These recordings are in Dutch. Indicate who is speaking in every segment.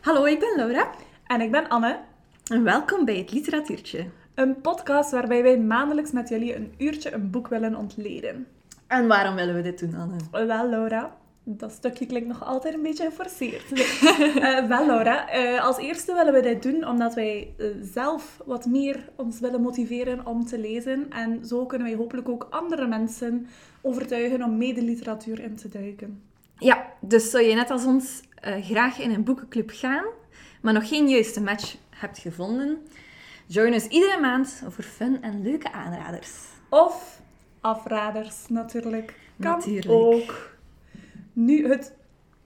Speaker 1: Hallo, ik ben Laura
Speaker 2: En ik ben Anne.
Speaker 1: en welkom bij het Literatuurtje.
Speaker 2: Een podcast waarbij wij maandelijks met jullie een uurtje een boek willen ontleden.
Speaker 1: En waarom willen we dit doen, Anne?
Speaker 2: Wel, Laura. Dat stukje klinkt nog altijd een beetje geforceerd. Eh, wel, Laura. eh, als eerste willen we dit doen omdat wij eh, zelf wat meer ons willen motiveren om te lezen. En zo kunnen wij hopelijk ook andere mensen overtuigen om mee de literatuur in te duiken.
Speaker 1: Ja, dus zou je net als ons eh, graag in een boekenclub gaan, maar nog geen juiste match hebt gevonden? Join ons iedere maand voor fun en leuke aanraders.
Speaker 2: Of afraders, natuurlijk. Kan
Speaker 1: Natuurlijk.
Speaker 2: ook. Nu, het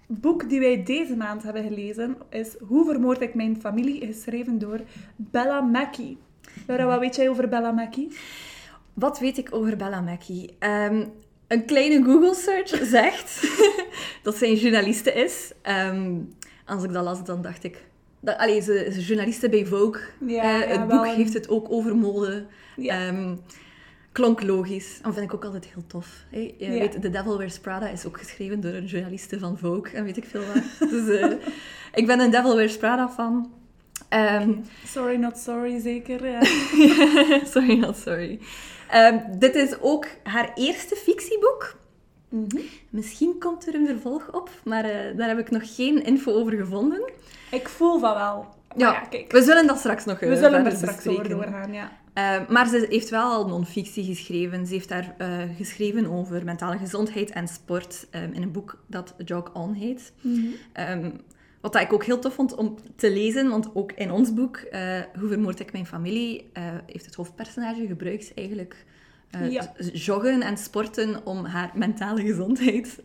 Speaker 2: boek die wij deze maand hebben gelezen is Hoe vermoord ik mijn familie, geschreven door Bella Mackie. Laura, wat weet jij over Bella Mackie?
Speaker 1: Wat weet ik over Bella Mackie? Ehm, een kleine Google search zegt dat zij een journaliste is. Ehm, als ik dat las, dan dacht ik... Dat, allee, ze is journaliste bij Vogue.
Speaker 2: Ja,
Speaker 1: het boek
Speaker 2: een-
Speaker 1: heeft het ook over mode.
Speaker 2: Ja.
Speaker 1: Ehm, klonk logisch. Dat vind ik ook altijd heel tof. hè. Je weet, The Devil Wears Prada is ook geschreven door een journaliste van Vogue en weet ik veel wat. dus eh, ik ben een Devil Wears Prada fan. Ehm,
Speaker 2: Sorry, not sorry, zeker.
Speaker 1: sorry, not sorry. Ehm, dit is ook haar eerste fictieboek.
Speaker 2: Mhm.
Speaker 1: Misschien komt er een vervolg op, maar eh, daar heb ik nog geen info over gevonden.
Speaker 2: Ik voel van wel.
Speaker 1: Ja,
Speaker 2: ja, kijk.
Speaker 1: We zullen dat straks nog eh,
Speaker 2: We zullen er straks over doorgaan, ja.
Speaker 1: Uh, maar ze heeft wel al non-fictie geschreven. Ze heeft daar eh, geschreven over mentale gezondheid en sport um, in een boek dat Jog On heet. Um, wat ik ook heel tof vond om te lezen, want ook in ons boek, uh, Hoe vermoord ik mijn familie, uh, heeft het hoofdpersonage gebruikt eigenlijk uh,
Speaker 2: Ja.
Speaker 1: joggen en sporten om haar mentale gezondheid.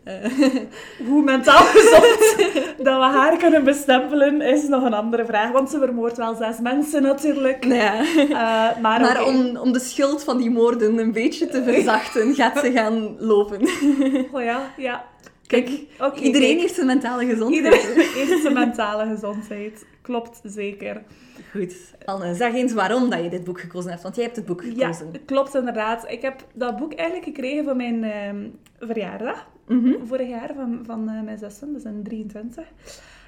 Speaker 2: Hoe mentaal gezond dat we haar kunnen bestempelen is nog een andere vraag. Want ze vermoordt wel zes mensen natuurlijk.
Speaker 1: ja.
Speaker 2: Uh, maar
Speaker 1: Maar om, om de schuld van die moorden een beetje te verzachten, gaat ze gaan lopen.
Speaker 2: Oh ja, ja.
Speaker 1: Kijk, iedereen
Speaker 2: kijk.
Speaker 1: heeft zijn mentale gezondheid.
Speaker 2: Iedereen heeft zijn mentale gezondheid. Klopt, zeker.
Speaker 1: Goed. Anne, zeg eens waarom dat je dit boek gekozen hebt, want jij hebt het boek
Speaker 2: Ja,
Speaker 1: gekozen.
Speaker 2: klopt inderdaad. Ik heb dat boek eigenlijk gekregen voor mijn ehm, verjaardag.
Speaker 1: Mhm.
Speaker 2: Vorig jaar van, van eh, mijn zussen, dus in 23.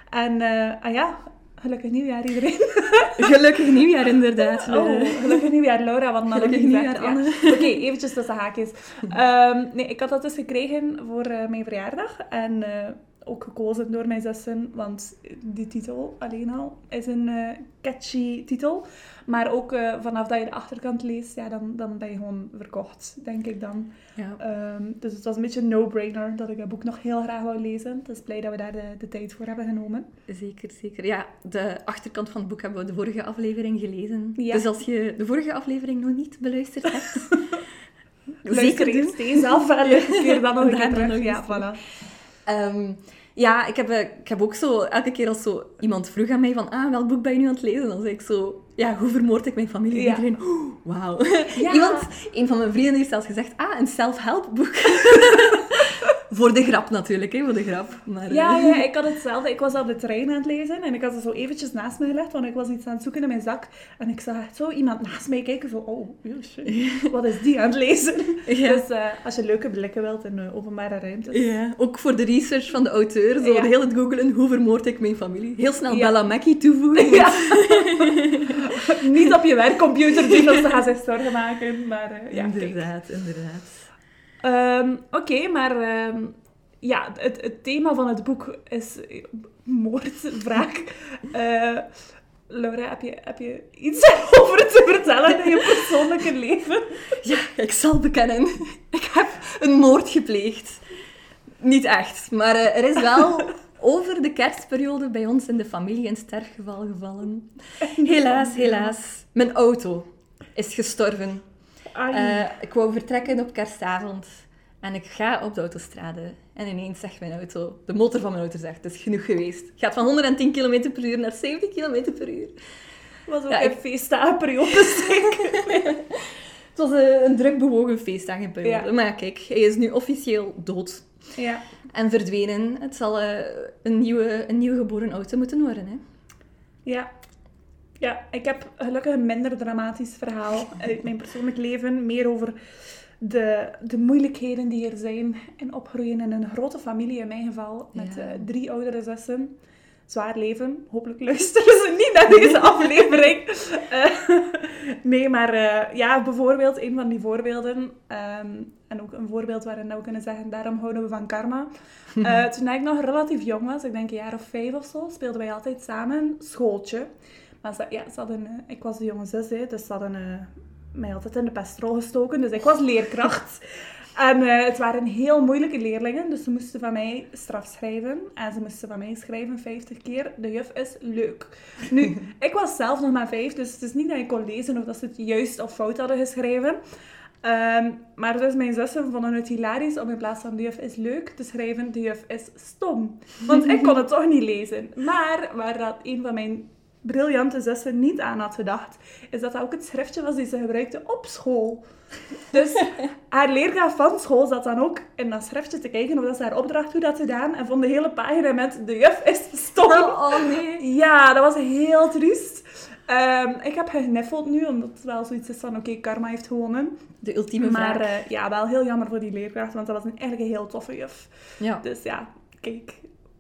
Speaker 2: En eh, ah ja, gelukkig nieuwjaar iedereen.
Speaker 1: Gelukkig nieuwjaar, inderdaad.
Speaker 2: Oh, gelukkig nieuwjaar Laura, want dan
Speaker 1: Gelukkig nieuwjaar,
Speaker 2: ja. Oké, eventjes tussen haakjes. Ehm, nee, ik had dat dus gekregen voor eh, mijn verjaardag. En eh, ook gekozen door mijn zussen, want die titel alleen al is een eh, catchy titel. Maar ook eh, vanaf dat je de achterkant leest, ja, dan, dan ben je gewoon verkocht, denk ik dan.
Speaker 1: Ja.
Speaker 2: Ehm, dus het was een beetje een no-brainer dat ik dat boek nog heel graag wou lezen. Dus blij dat we daar de, de tijd voor hebben genomen.
Speaker 1: Zeker, zeker. Ja, de achterkant van het boek hebben we de vorige aflevering gelezen.
Speaker 2: Ja.
Speaker 1: Dus als je de vorige aflevering nog niet beluisterd hebt,
Speaker 2: Luister
Speaker 1: zeker doen.
Speaker 2: af en keer dan nog een keer terug. Ja, voilà.
Speaker 1: Ehm, ja, ik heb, eh, ik heb ook zo, elke keer als zo iemand vroeg aan mij van, ah, welk boek ben je nu aan het lezen? Dan zei ik zo, ja, hoe vermoord ik mijn familie?
Speaker 2: Ja.
Speaker 1: Iedereen, "Oeh, wauw.
Speaker 2: Ja.
Speaker 1: Iemand, een van mijn vrienden heeft zelfs gezegd, ah, een self-help boek. voor de grap natuurlijk, hè, voor de grap. Maar,
Speaker 2: Ja,
Speaker 1: eh,
Speaker 2: ja, ik had hetzelfde. Ik was op de trein aan het lezen en ik had ze zo eventjes naast me gelegd, want ik was iets aan het zoeken in mijn zak. En ik zag zo iemand naast mij kijken, zo, oh, oh, shit, wat is die aan het lezen?
Speaker 1: Ja.
Speaker 2: Dus eh, als je leuke blikken wilt in eh, openbare ruimtes.
Speaker 1: Ja, ook voor de research van de auteur. Zo
Speaker 2: Ja.
Speaker 1: hele tijd googelen, hoe vermoord ik mijn familie? Heel snel
Speaker 2: Ja.
Speaker 1: Bella Mackie toevoegen.
Speaker 2: Ja. Niet op je werkcomputer doen of ze gaan zich zorgen maken, maar ja, kijk.
Speaker 1: inderdaad,
Speaker 2: Ehm, Oké, maar ehm, ja, het, het thema van het boek is moord, wraak. Eh, Laura, heb je, heb je iets over te vertellen in je persoonlijke leven?
Speaker 1: Ja, ik zal bekennen. Ik heb een moord gepleegd. Niet echt, maar eh, er is wel over de kerstperiode bij ons in de familie een sterfgeval gevallen. Helaas, helaas. Mijn auto is gestorven. Eh, ik wou vertrekken op kerstavond en ik ga op de autostrade. En ineens zegt mijn auto, de motor van mijn auto zegt, het is genoeg geweest. Het gaat van 110 km per uur naar 70 km per uur.
Speaker 2: was ook
Speaker 1: ja,
Speaker 2: een
Speaker 1: ik-
Speaker 2: feestdagenperiode, zeker.
Speaker 1: Het was eh, een druk bewogen feestdagenperiode.
Speaker 2: Ja.
Speaker 1: Maar kijk, hij is nu officieel dood
Speaker 2: Ja.
Speaker 1: en verdwenen. Het zal eh, een, nieuwe, een nieuw geboren auto moeten worden. Hè?
Speaker 2: Ja. Ja, ik heb gelukkig een minder dramatisch verhaal uit mijn persoonlijk leven. Meer over de, de moeilijkheden die er zijn in opgroeien in een grote familie, in mijn geval, met
Speaker 1: Ja.
Speaker 2: eh, drie oudere zussen. zwaar leven. Hopelijk luisteren ze niet naar deze aflevering. Eh, nee, maar eh, ja, bijvoorbeeld een van die voorbeelden. ehm, en ook een voorbeeld waarin we kunnen zeggen, daarom houden we van karma. Toen ik nog relatief jong was, ik denk een jaar of vijf of zo, speelden wij altijd samen schooltje. Maar ze, ja, ze hadden, eh, ik was de jonge zus, hè, dus ze hadden eh, mij altijd in de pestrol gestoken. Dus ik was leerkracht. En eh, het waren heel moeilijke leerlingen, dus ze moesten van mij straf schrijven. En ze moesten van mij schrijven 50 keer, de juf is leuk. Nu, ik was zelf nog maar vijf, dus het is niet dat ik kon lezen of dat ze het juist of fout hadden geschreven. Ehm, maar dus mijn zussen vonden het hilarisch om in plaats van de juf is leuk te schrijven, de juf is stom. Want ik kon het toch niet lezen. Maar waar dat een van mijn briljante zussen niet aan had gedacht, is dat dat ook het schriftje was die ze gebruikte op school. Dus haar leerkracht van school zat dan ook in dat schriftje te kijken of dat ze haar opdracht goed had gedaan en vond de hele pagina met de juf is stom.
Speaker 1: Oh nee.
Speaker 2: Ja, dat was heel triest. Ehm, ik heb gegniffeld nu, omdat het wel zoiets is van, oké, karma heeft gewonnen.
Speaker 1: De ultieme
Speaker 2: Maar
Speaker 1: vraag.
Speaker 2: eh, ja, wel heel jammer voor die leerkracht, want dat was een, eigenlijk een heel toffe juf.
Speaker 1: ja.
Speaker 2: Dus ja, kijk,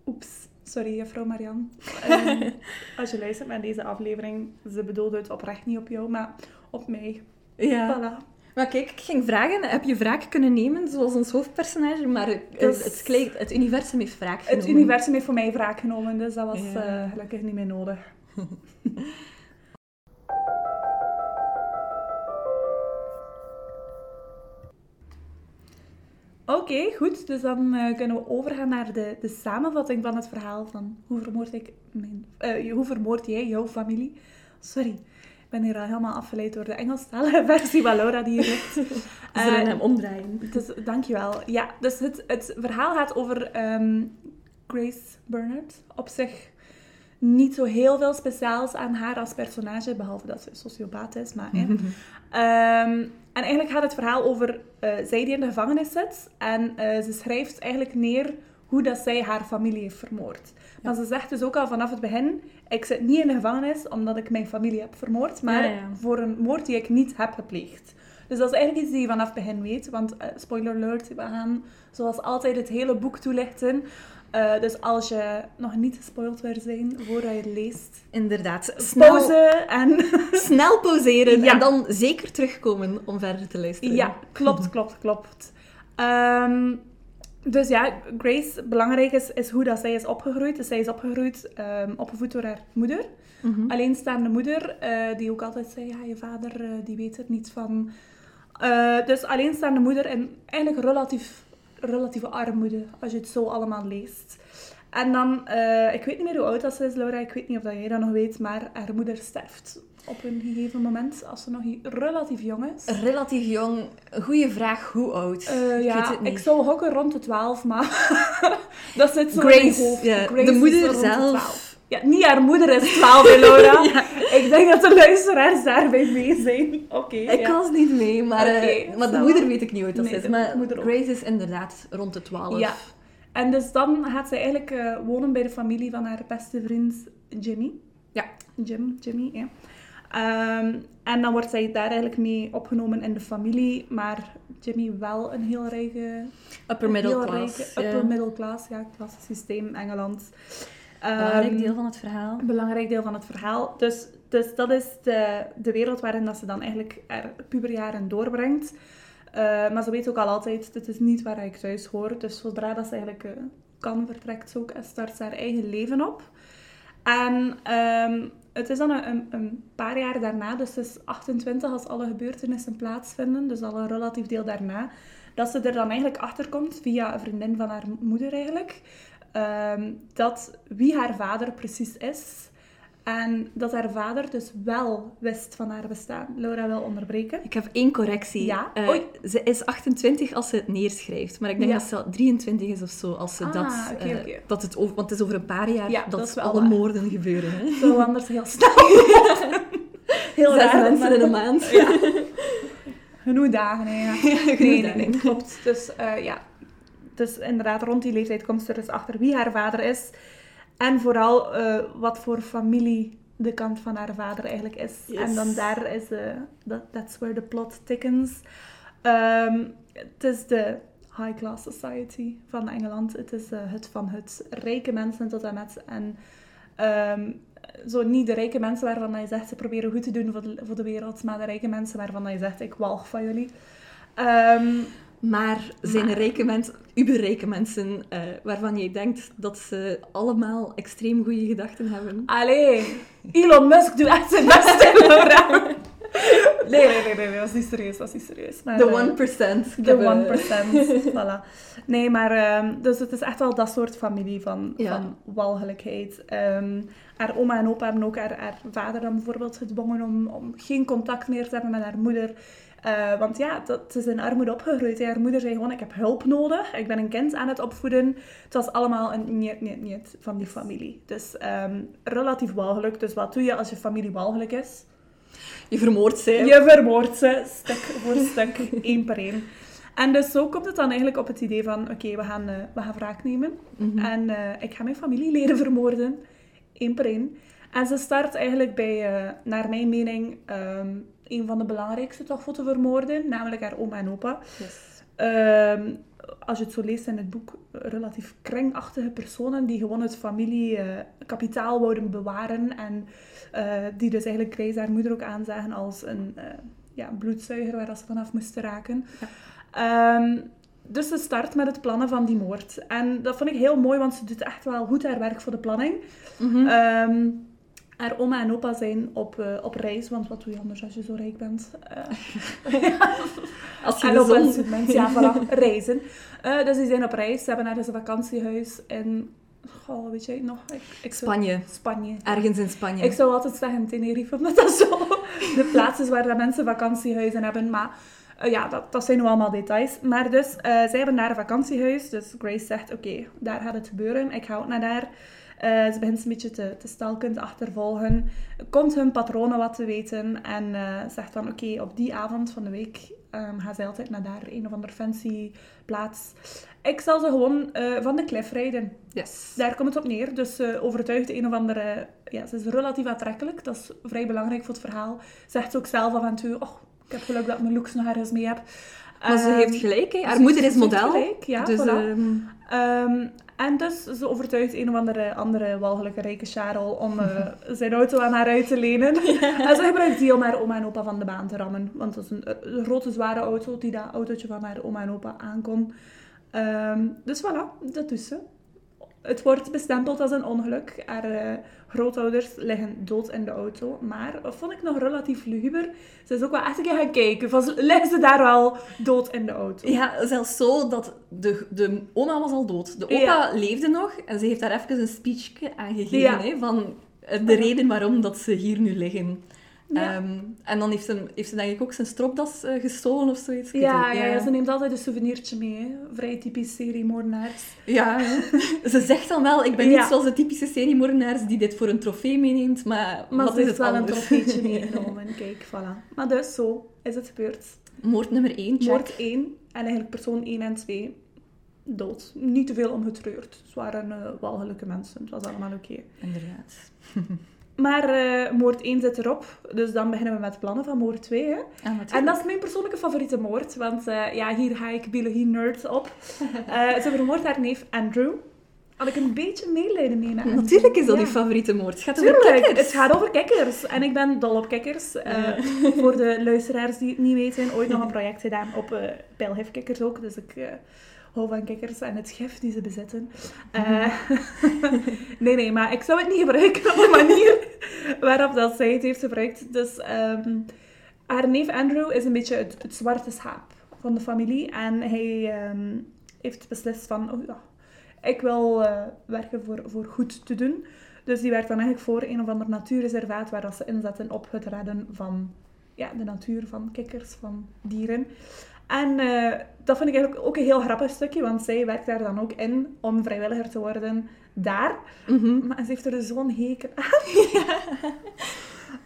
Speaker 2: oeps. Sorry, juffrouw Marian. Ehm, als je luistert naar deze aflevering, ze bedoelde het oprecht niet op jou, maar op mij.
Speaker 1: ja.
Speaker 2: Voilà.
Speaker 1: Maar kijk, ik ging vragen, heb je wraak kunnen nemen, zoals ons hoofdpersonage? Maar het,
Speaker 2: Dus-
Speaker 1: het, universum heeft wraak genomen.
Speaker 2: Het universum heeft voor mij wraak genomen, dus dat was
Speaker 1: Ja.
Speaker 2: eh, gelukkig niet meer nodig. Oké, goed. Dus dan eh, kunnen we overgaan naar de, de samenvatting van het verhaal van hoe vermoord ik mijn... eh, hoe vermoord jij jouw familie? Sorry, ik ben hier al helemaal afgeleid door de Engelstalige versie van Laura die hier ligt.
Speaker 1: We zullen
Speaker 2: Eh,
Speaker 1: hem omdraaien.
Speaker 2: dus, dankjewel. Ja, dus het, het verhaal gaat over ehm, Grace Bernard. Op zich niet zo heel veel speciaals aan haar als personage, behalve dat ze sociopaat is. Maar. Ehm, en eigenlijk gaat het verhaal over eh, zij die in de gevangenis zit. En eh, ze schrijft eigenlijk neer hoe dat zij haar familie heeft vermoord. Maar ze zegt dus ook al vanaf het begin, ik zit niet in de gevangenis omdat ik mijn familie heb vermoord, maar
Speaker 1: Ja, ja.
Speaker 2: voor een moord die ik niet heb gepleegd. Dus dat is eigenlijk iets die je vanaf het begin weet. Want, eh, spoiler alert, we gaan zoals altijd het hele boek toelichten. Eh, dus als je nog niet gespoild wil zijn voordat je het leest,
Speaker 1: Inderdaad. Snel,
Speaker 2: pauze en...
Speaker 1: snel pauzeren
Speaker 2: Ja.
Speaker 1: en dan zeker terugkomen om verder te luisteren.
Speaker 2: Ja, klopt, klopt, klopt. Ehm, dus ja, Grace, belangrijk is, is hoe dat zij is opgegroeid. Dus zij is opgegroeid, ehm, opgevoed door haar moeder.
Speaker 1: Mhm.
Speaker 2: Alleenstaande moeder, eh, die ook altijd zei, ja, je vader eh, die weet er niet van. Dus alleenstaande moeder en eigenlijk relatief, relatieve armoede, als je het zo allemaal leest. En dan, eh, ik weet niet meer hoe oud dat ze is, Laura, ik weet niet of dat jij dat nog weet, maar haar moeder sterft op een gegeven moment, als ze nog relatief jong is.
Speaker 1: Relatief jong. Goeie vraag, hoe oud?
Speaker 2: Eh,
Speaker 1: ik
Speaker 2: ja,
Speaker 1: weet het niet.
Speaker 2: ik zou hokken rond de 12, maar dat zit zo in
Speaker 1: Grace,
Speaker 2: mijn hoofd. Grace
Speaker 1: de
Speaker 2: is
Speaker 1: moeder zelf.
Speaker 2: 12. Ja, niet haar moeder is 12, hè, Laura.
Speaker 1: Ja.
Speaker 2: Ik denk dat de luisteraars daarbij mee zijn. Oké.
Speaker 1: Ik
Speaker 2: ja.
Speaker 1: was niet mee, maar, eh, maar de moeder weet ik niet hoe dat
Speaker 2: Nee,
Speaker 1: is. Maar
Speaker 2: moeder ook.
Speaker 1: Grace is inderdaad rond de 12.
Speaker 2: Ja. En dus dan gaat zij eigenlijk eh, wonen bij de familie van haar beste vriend Jimmy.
Speaker 1: Ja.
Speaker 2: Jim, Jimmy, ja. Ehm, en dan wordt zij daar eigenlijk mee opgenomen in de familie, maar Jimmy wel een heel rijke...
Speaker 1: Upper middle class.
Speaker 2: rijke- upper middle class, ja, klassensysteem, Engeland.
Speaker 1: Belangrijk
Speaker 2: Ehm,
Speaker 1: deel van het verhaal.
Speaker 2: een belangrijk deel van het verhaal. Dus, dus dat is de, de wereld waarin dat ze dan eigenlijk haar puberjaren doorbrengt. Eh, maar ze weet ook al altijd, dit is niet waar ik thuis hoor. Dus zodra dat ze eigenlijk eh, kan, vertrekt ze ook en start ze haar eigen leven op. En ehm, het is dan een, een, paar jaar daarna, dus is 28 als alle gebeurtenissen plaatsvinden, dus al een relatief deel daarna, dat ze er dan eigenlijk achter komt, via een vriendin van haar moeder eigenlijk, ehm, dat wie haar vader precies is. En dat haar vader dus wel wist van haar bestaan. Laura wil onderbreken.
Speaker 1: Ik heb één correctie.
Speaker 2: Ja? Oei.
Speaker 1: Ze is 28 als ze het neerschrijft, maar ik denk
Speaker 2: Ja.
Speaker 1: dat ze 23 is of zo als ze
Speaker 2: Ah,
Speaker 1: dat... eh, dat het over, want het is over een paar jaar
Speaker 2: Ja,
Speaker 1: dat, alle
Speaker 2: waar.
Speaker 1: moorden gebeuren. Hè?
Speaker 2: Zo anders heel snel. heel
Speaker 1: Zes
Speaker 2: raar.
Speaker 1: mensen
Speaker 2: maar-
Speaker 1: in een maand.
Speaker 2: Genoeg dagen, hè,
Speaker 1: genoeg
Speaker 2: nee,
Speaker 1: dagen.
Speaker 2: nee, klopt. Dus eh, ja, dus inderdaad, rond die leeftijd komt ze er dus achter wie haar vader is. En vooral eh, wat voor familie de kant van haar vader eigenlijk is.
Speaker 1: Yes.
Speaker 2: En dan daar is, eh that, that's where the plot thickens. Ehm, het is de high class society van Engeland. Het is eh, het van het rijke mensen tot en met. En Ehm, zo niet de rijke mensen waarvan dat je zegt ze proberen goed te doen voor de, voor de wereld, maar de rijke mensen waarvan dat je zegt ik walg van jullie. Ehm,
Speaker 1: Maar zijn er rijke mensen, uberrijke mensen, eh, waarvan jij denkt dat ze allemaal extreem goede gedachten hebben?
Speaker 2: allee, Elon Musk doet echt zijn best in. Nee, nee, nee, nee, nee, dat is niet serieus, dat is niet serieus. Maar,
Speaker 1: De
Speaker 2: eh,
Speaker 1: 1%. Ik
Speaker 2: De
Speaker 1: heb, eh,
Speaker 2: 1%. voilà. Nee, maar ehm, dus het is echt wel dat soort familie van,
Speaker 1: Ja.
Speaker 2: van walgelijkheid. Ehm, haar oma en opa hebben ook haar, haar vader dan bijvoorbeeld gedwongen om, om geen contact meer te hebben met haar moeder. Eh, want ja, dat, ze is in armoede opgegroeid. Haar moeder zei gewoon, ik heb hulp nodig. Ik ben een kind aan het opvoeden. Het was allemaal een niet, niet, niet van die familie. Dus ehm, relatief walgelijk. Dus wat doe je als je familie walgelijk is?
Speaker 1: Je vermoordt zij.
Speaker 2: Je vermoordt ze, stuk voor stuk, één per één. En dus zo komt het dan eigenlijk op het idee van, oké, we, gaan, eh, we gaan wraak nemen.
Speaker 1: Mhm.
Speaker 2: En eh, ik ga mijn familieleden vermoorden, één per één. En ze start eigenlijk bij, naar mijn mening, ehm, een van de belangrijkste toch voor te vermoorden, namelijk haar oma en opa.
Speaker 1: Yes.
Speaker 2: Ehm, als je het zo leest in het boek, relatief kringachtige personen die gewoon het familiekapitaal wouden bewaren en eh, die dus eigenlijk Grace haar moeder ook aanzagen als een eh, ja, bloedzuiger waar ze vanaf moesten raken. Ehm, dus ze start met het plannen van die moord. En dat vond ik heel mooi, want ze doet echt wel goed haar werk voor de planning.
Speaker 1: Mhm.
Speaker 2: Ehm, haar oma en opa zijn op, eh, op reis, want wat doe je anders als je zo rijk bent? Eh,
Speaker 1: Als je
Speaker 2: en
Speaker 1: zon...
Speaker 2: ja, voilà, reizen. Eh, dus die zijn op reis. Ze hebben ergens een vakantiehuis in... Goh, weet jij nog? Ik, ik zou-
Speaker 1: Spanje.
Speaker 2: Spanje.
Speaker 1: Ergens in Spanje.
Speaker 2: Ik zou altijd zeggen Tenerife, omdat dat zo de plaats is waar dat mensen vakantiehuizen hebben. Maar ja, dat, dat zijn nu allemaal details. Maar dus, zij hebben daar een vakantiehuis. Dus Grace zegt, oké, daar gaat het gebeuren. Ik ga ook naar daar. Eh, ze begint een beetje te, te stalken, te achtervolgen. Komt hun patronen wat te weten. En eh, zegt dan, oké, op die avond van de week ehm gaat zij altijd naar daar. Een of andere fancy plaats. Ik zal ze gewoon eh, van de klif rijden.
Speaker 1: Yes.
Speaker 2: Daar komt het op neer. Dus ze overtuigt een of andere... Ja, ze is relatief aantrekkelijk. Dat is vrij belangrijk voor het verhaal. Zegt ze ook zelf af en toe... Oh, ik heb geluk dat ik mijn looks nog ergens mee heb.
Speaker 1: Maar ze
Speaker 2: Ehm,
Speaker 1: heeft gelijk, hè. Haar moeder is
Speaker 2: ze heeft
Speaker 1: model.
Speaker 2: gelijk, ja,
Speaker 1: dus
Speaker 2: voilà.
Speaker 1: Ehm,
Speaker 2: en dus ze overtuigt een of andere, andere walgelijke rijke Charles om eh, zijn auto aan haar uit te lenen. En ze gebruikt die om haar oma en opa van de baan te rammen. Want dat is een, een grote, zware auto die dat autootje van haar oma en opa aankon. Ehm, dus voilà, dat doet ze. Het wordt bestempeld als een ongeluk. Haar eh, grootouders liggen dood in de auto. Maar dat vond ik nog relatief luguber. Ze is ook wel echt een keer gaan kijken. Van, liggen ze daar wel dood in de auto?
Speaker 1: Ja, zelfs zo dat de, de oma was al dood. De opa
Speaker 2: Ja.
Speaker 1: leefde nog en ze heeft daar even een speechje aan gegeven
Speaker 2: Ja.
Speaker 1: hè, van de reden waarom dat ze hier nu liggen.
Speaker 2: Ja.
Speaker 1: Ehm, en dan heeft ze, heeft ze denk ik ook zijn stropdas eh, gestolen of zoiets.
Speaker 2: Ja, ja, ze neemt altijd een souvenirtje mee. Hè. Vrij typisch serie moordenaars.
Speaker 1: Ja, ze zegt dan wel, ik ben niet zoals de typische seriemoordenaars die dit voor een trofee meeneemt, maar,
Speaker 2: Maar
Speaker 1: wat
Speaker 2: ze
Speaker 1: is
Speaker 2: heeft
Speaker 1: het
Speaker 2: wel een
Speaker 1: anders?
Speaker 2: trofeetje meegenomen. Kijk, voilà. Maar dus, zo is het gebeurd.
Speaker 1: Moord nummer 1, check.
Speaker 2: Moord 1 en eigenlijk persoon 1 en 2 dood. Niet te veel omgetreurd. Het waren eh, walgelijke mensen. Het was allemaal oké.
Speaker 1: Inderdaad.
Speaker 2: Maar eh, moord 1 zit erop. Dus dan beginnen we met plannen van moord 2. Hè.
Speaker 1: Ah.
Speaker 2: En dat is mijn persoonlijke favoriete moord. Want eh, ja, hier ga ik biologie-nerd op. Eh, ze vermoordt haar neef Andrew. Had ik een beetje medelijden mee.
Speaker 1: Natuurlijk is dat
Speaker 2: Ja.
Speaker 1: uw favoriete moord. Het gaat over
Speaker 2: Tuurlijk,
Speaker 1: kikkers.
Speaker 2: het gaat over kikkers. En ik ben dol op kikkers. Voor de luisteraars die het niet weten, ooit nog een project gedaan op eh pijlgifkikkers ook. Dus ik hou van kikkers en het gif die ze bezitten. Nee, nee, maar ik zou het niet gebruiken op de manier waarop dat zij het heeft gebruikt. Dus ehm, haar neef Andrew is een beetje het, het zwarte schaap van de familie. En hij ehm, heeft beslist van, oh ja, ik wil eh, werken voor, voor goed te doen. Dus die werkt dan eigenlijk voor een of ander natuurreservaat waar dat ze inzetten op het redden van ja, de natuur, van kikkers, van dieren. En eh, dat vind ik eigenlijk ook een heel grappig stukje, want zij werkt daar dan ook in om vrijwilliger te worden daar.
Speaker 1: Mhm.
Speaker 2: Maar ze heeft er zo'n hekel aan.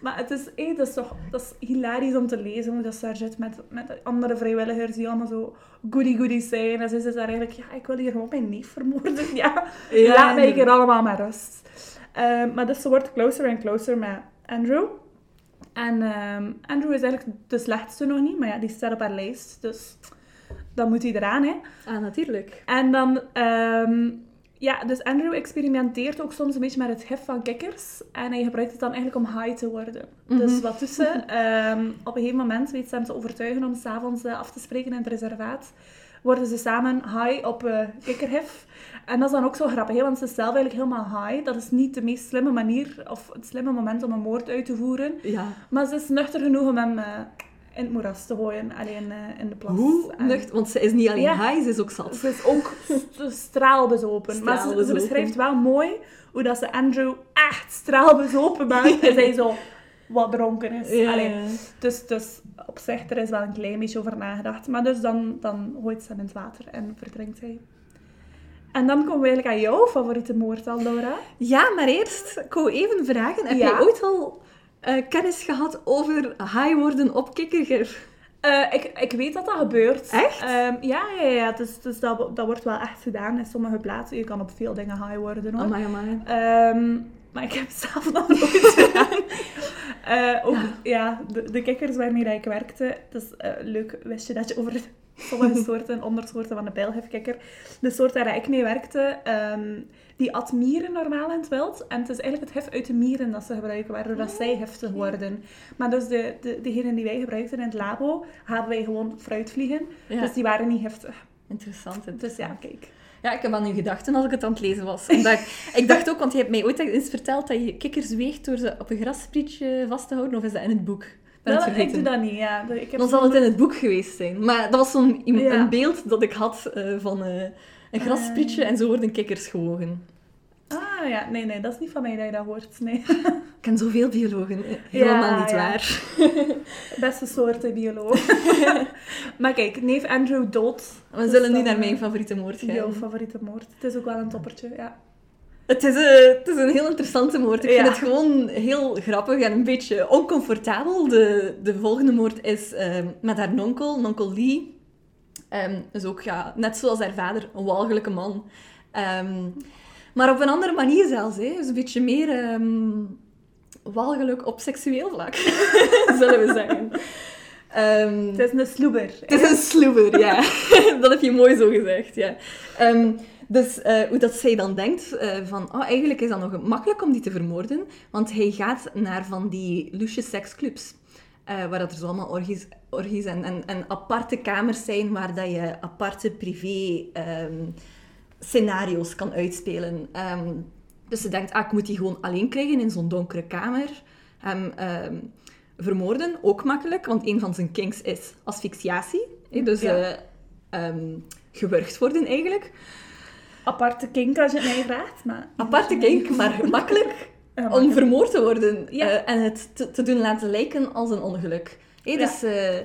Speaker 2: Maar het is, hé, dat is toch dat is hilarisch om te lezen hoe dat ze daar zit met, met andere vrijwilligers die allemaal zo goody-goody zijn. En ze zit daar eigenlijk, ja, ik wil hier gewoon mijn neef vermoorden. Ja,
Speaker 1: Ja,
Speaker 2: laat mij hier allemaal maar rust. Ehm, maar dus ze wordt closer en closer met Andrew. En ehm, Andrew is eigenlijk de slechtste nog niet, maar ja, die staat op haar lijst. Dus dan moet hij eraan, hè.
Speaker 1: Ah, natuurlijk.
Speaker 2: En dan, ehm, ja, dus Andrew experimenteert ook soms een beetje met het gif van kikkers. En hij gebruikt het dan eigenlijk om high te worden.
Speaker 1: Mhm.
Speaker 2: Dus wat tussen. ehm, op een gegeven moment weet ze hem te overtuigen om s'avonds uh, af te spreken in het reservaat. Worden ze samen high op uh, kikkergif. En dat is dan ook zo grappig, hè? want ze is zelf eigenlijk helemaal high. Dat is niet de meest slimme manier of het slimme moment om een moord uit te voeren.
Speaker 1: Ja.
Speaker 2: Maar ze is nuchter genoeg om hem uh, in het moeras te gooien, alleen uh, in de plas.
Speaker 1: Hoe
Speaker 2: En-
Speaker 1: nucht? Want ze is niet alleen
Speaker 2: Ja.
Speaker 1: high, ze is ook zat.
Speaker 2: Ze is ook st- straalbezopen. Maar ze, beschrijft wel mooi hoe dat ze Andrew echt straalbezopen maakt. en hij zo wat dronken is.
Speaker 1: Ja,
Speaker 2: Allee,
Speaker 1: ja.
Speaker 2: dus, dus op zich, er is wel een klein beetje over nagedacht. Maar dus dan, dan gooit ze hem in het water en verdrinkt hij. En dan komen we eigenlijk aan jouw favoriete moord al, Laura.
Speaker 1: Ja, maar eerst, ik wou even vragen, heb
Speaker 2: Ja?
Speaker 1: jij ooit al eh, kennis gehad over high worden op kikkergif?
Speaker 2: Eh, ik, ik weet dat dat gebeurt.
Speaker 1: Echt?
Speaker 2: Ehm, ja, ja, ja. Dus, dus dat, dat wordt wel echt gedaan in sommige plaatsen. Je kan op veel dingen high worden hoor.
Speaker 1: Amai, amai.
Speaker 2: Ehm, maar ik heb het zelf nog nooit gedaan. Eh, ook, ja, de, de kikkers waarmee ik werkte. Dus eh, leuk, wist je dat je over sommige soorten, ondersoorten van de pijlgifkikker, de soort waar ik mee werkte, ehm, die at mieren normaal in het wild. En het is eigenlijk het gif uit de mieren dat ze gebruiken, waardoor dat zij giftig worden. Maar dus de, de, degenen die wij gebruikten in het labo, hadden wij gewoon fruitvliegen.
Speaker 1: Ja.
Speaker 2: Dus die waren niet giftig.
Speaker 1: Interessant,
Speaker 2: Dus ja, kijk.
Speaker 1: Ja, ik heb aan u gedachten als ik het aan het lezen was. Omdat ik, ik dacht ook, want je hebt mij ooit eens verteld dat je kikkers weegt door ze op een grassprietje vast te houden. Of is dat in het boek? Ben
Speaker 2: Dat, ik doe dat niet, ja. Ik heb
Speaker 1: Dan zal het in het boek geweest zijn. Maar dat was zo'n een beeld dat ik had eh, van eh, een grassprietje en zo worden kikkers gewogen.
Speaker 2: Ah ja, nee, nee, dat is niet van mij dat je dat hoort. Nee.
Speaker 1: Ik ken zoveel biologen. eh, Helemaal
Speaker 2: Ja,
Speaker 1: niet
Speaker 2: ja.
Speaker 1: waar.
Speaker 2: Beste soorten bioloog. maar kijk, neef Andrew dood.
Speaker 1: We
Speaker 2: Dus
Speaker 1: zullen
Speaker 2: dan,
Speaker 1: naar
Speaker 2: eh,
Speaker 1: mijn favoriete moord gaan.
Speaker 2: Jouw favoriete moord. Het is ook wel een toppertje, ja.
Speaker 1: Het is, eh, het is een heel interessante moord. Ik
Speaker 2: Ja.
Speaker 1: vind het gewoon heel grappig en een beetje oncomfortabel. De, de volgende moord is ehm, met haar nonkel, nonkel Lee. Ehm dus ook, ja, net zoals haar vader, een walgelijke man. Ehm, maar op een andere manier zelfs. Hè. Dus een beetje meer walgelijk op seksueel vlak, zullen we zeggen.
Speaker 2: Het is een sloeber.
Speaker 1: het is een sloeber, ja. dat heb je mooi zo gezegd, ja. Dus eh, hoe dat zij dan denkt, eh, van, oh, eigenlijk is dat nog makkelijk om die te vermoorden, want hij gaat naar van die lusje seksclubs, eh, waar dat er zo allemaal orgies, orgies en, en, en aparte kamers zijn, waar dat je aparte privé ehm, scenario's kan uitspelen. Ehm, dus ze denkt, ah, ik moet die gewoon alleen krijgen in zo'n donkere kamer. Hem ehm, vermoorden, ook makkelijk, want een van zijn kinks is asphyxiatie. dus
Speaker 2: Ja.
Speaker 1: gewurgd worden eigenlijk.
Speaker 2: Aparte kink als je het mij vraagt. Maar...
Speaker 1: Aparte kink, maar makkelijk
Speaker 2: Ja,
Speaker 1: om vermoord te worden.
Speaker 2: Ja.
Speaker 1: eh, en het te, te doen laten lijken als een ongeluk. Dus eh,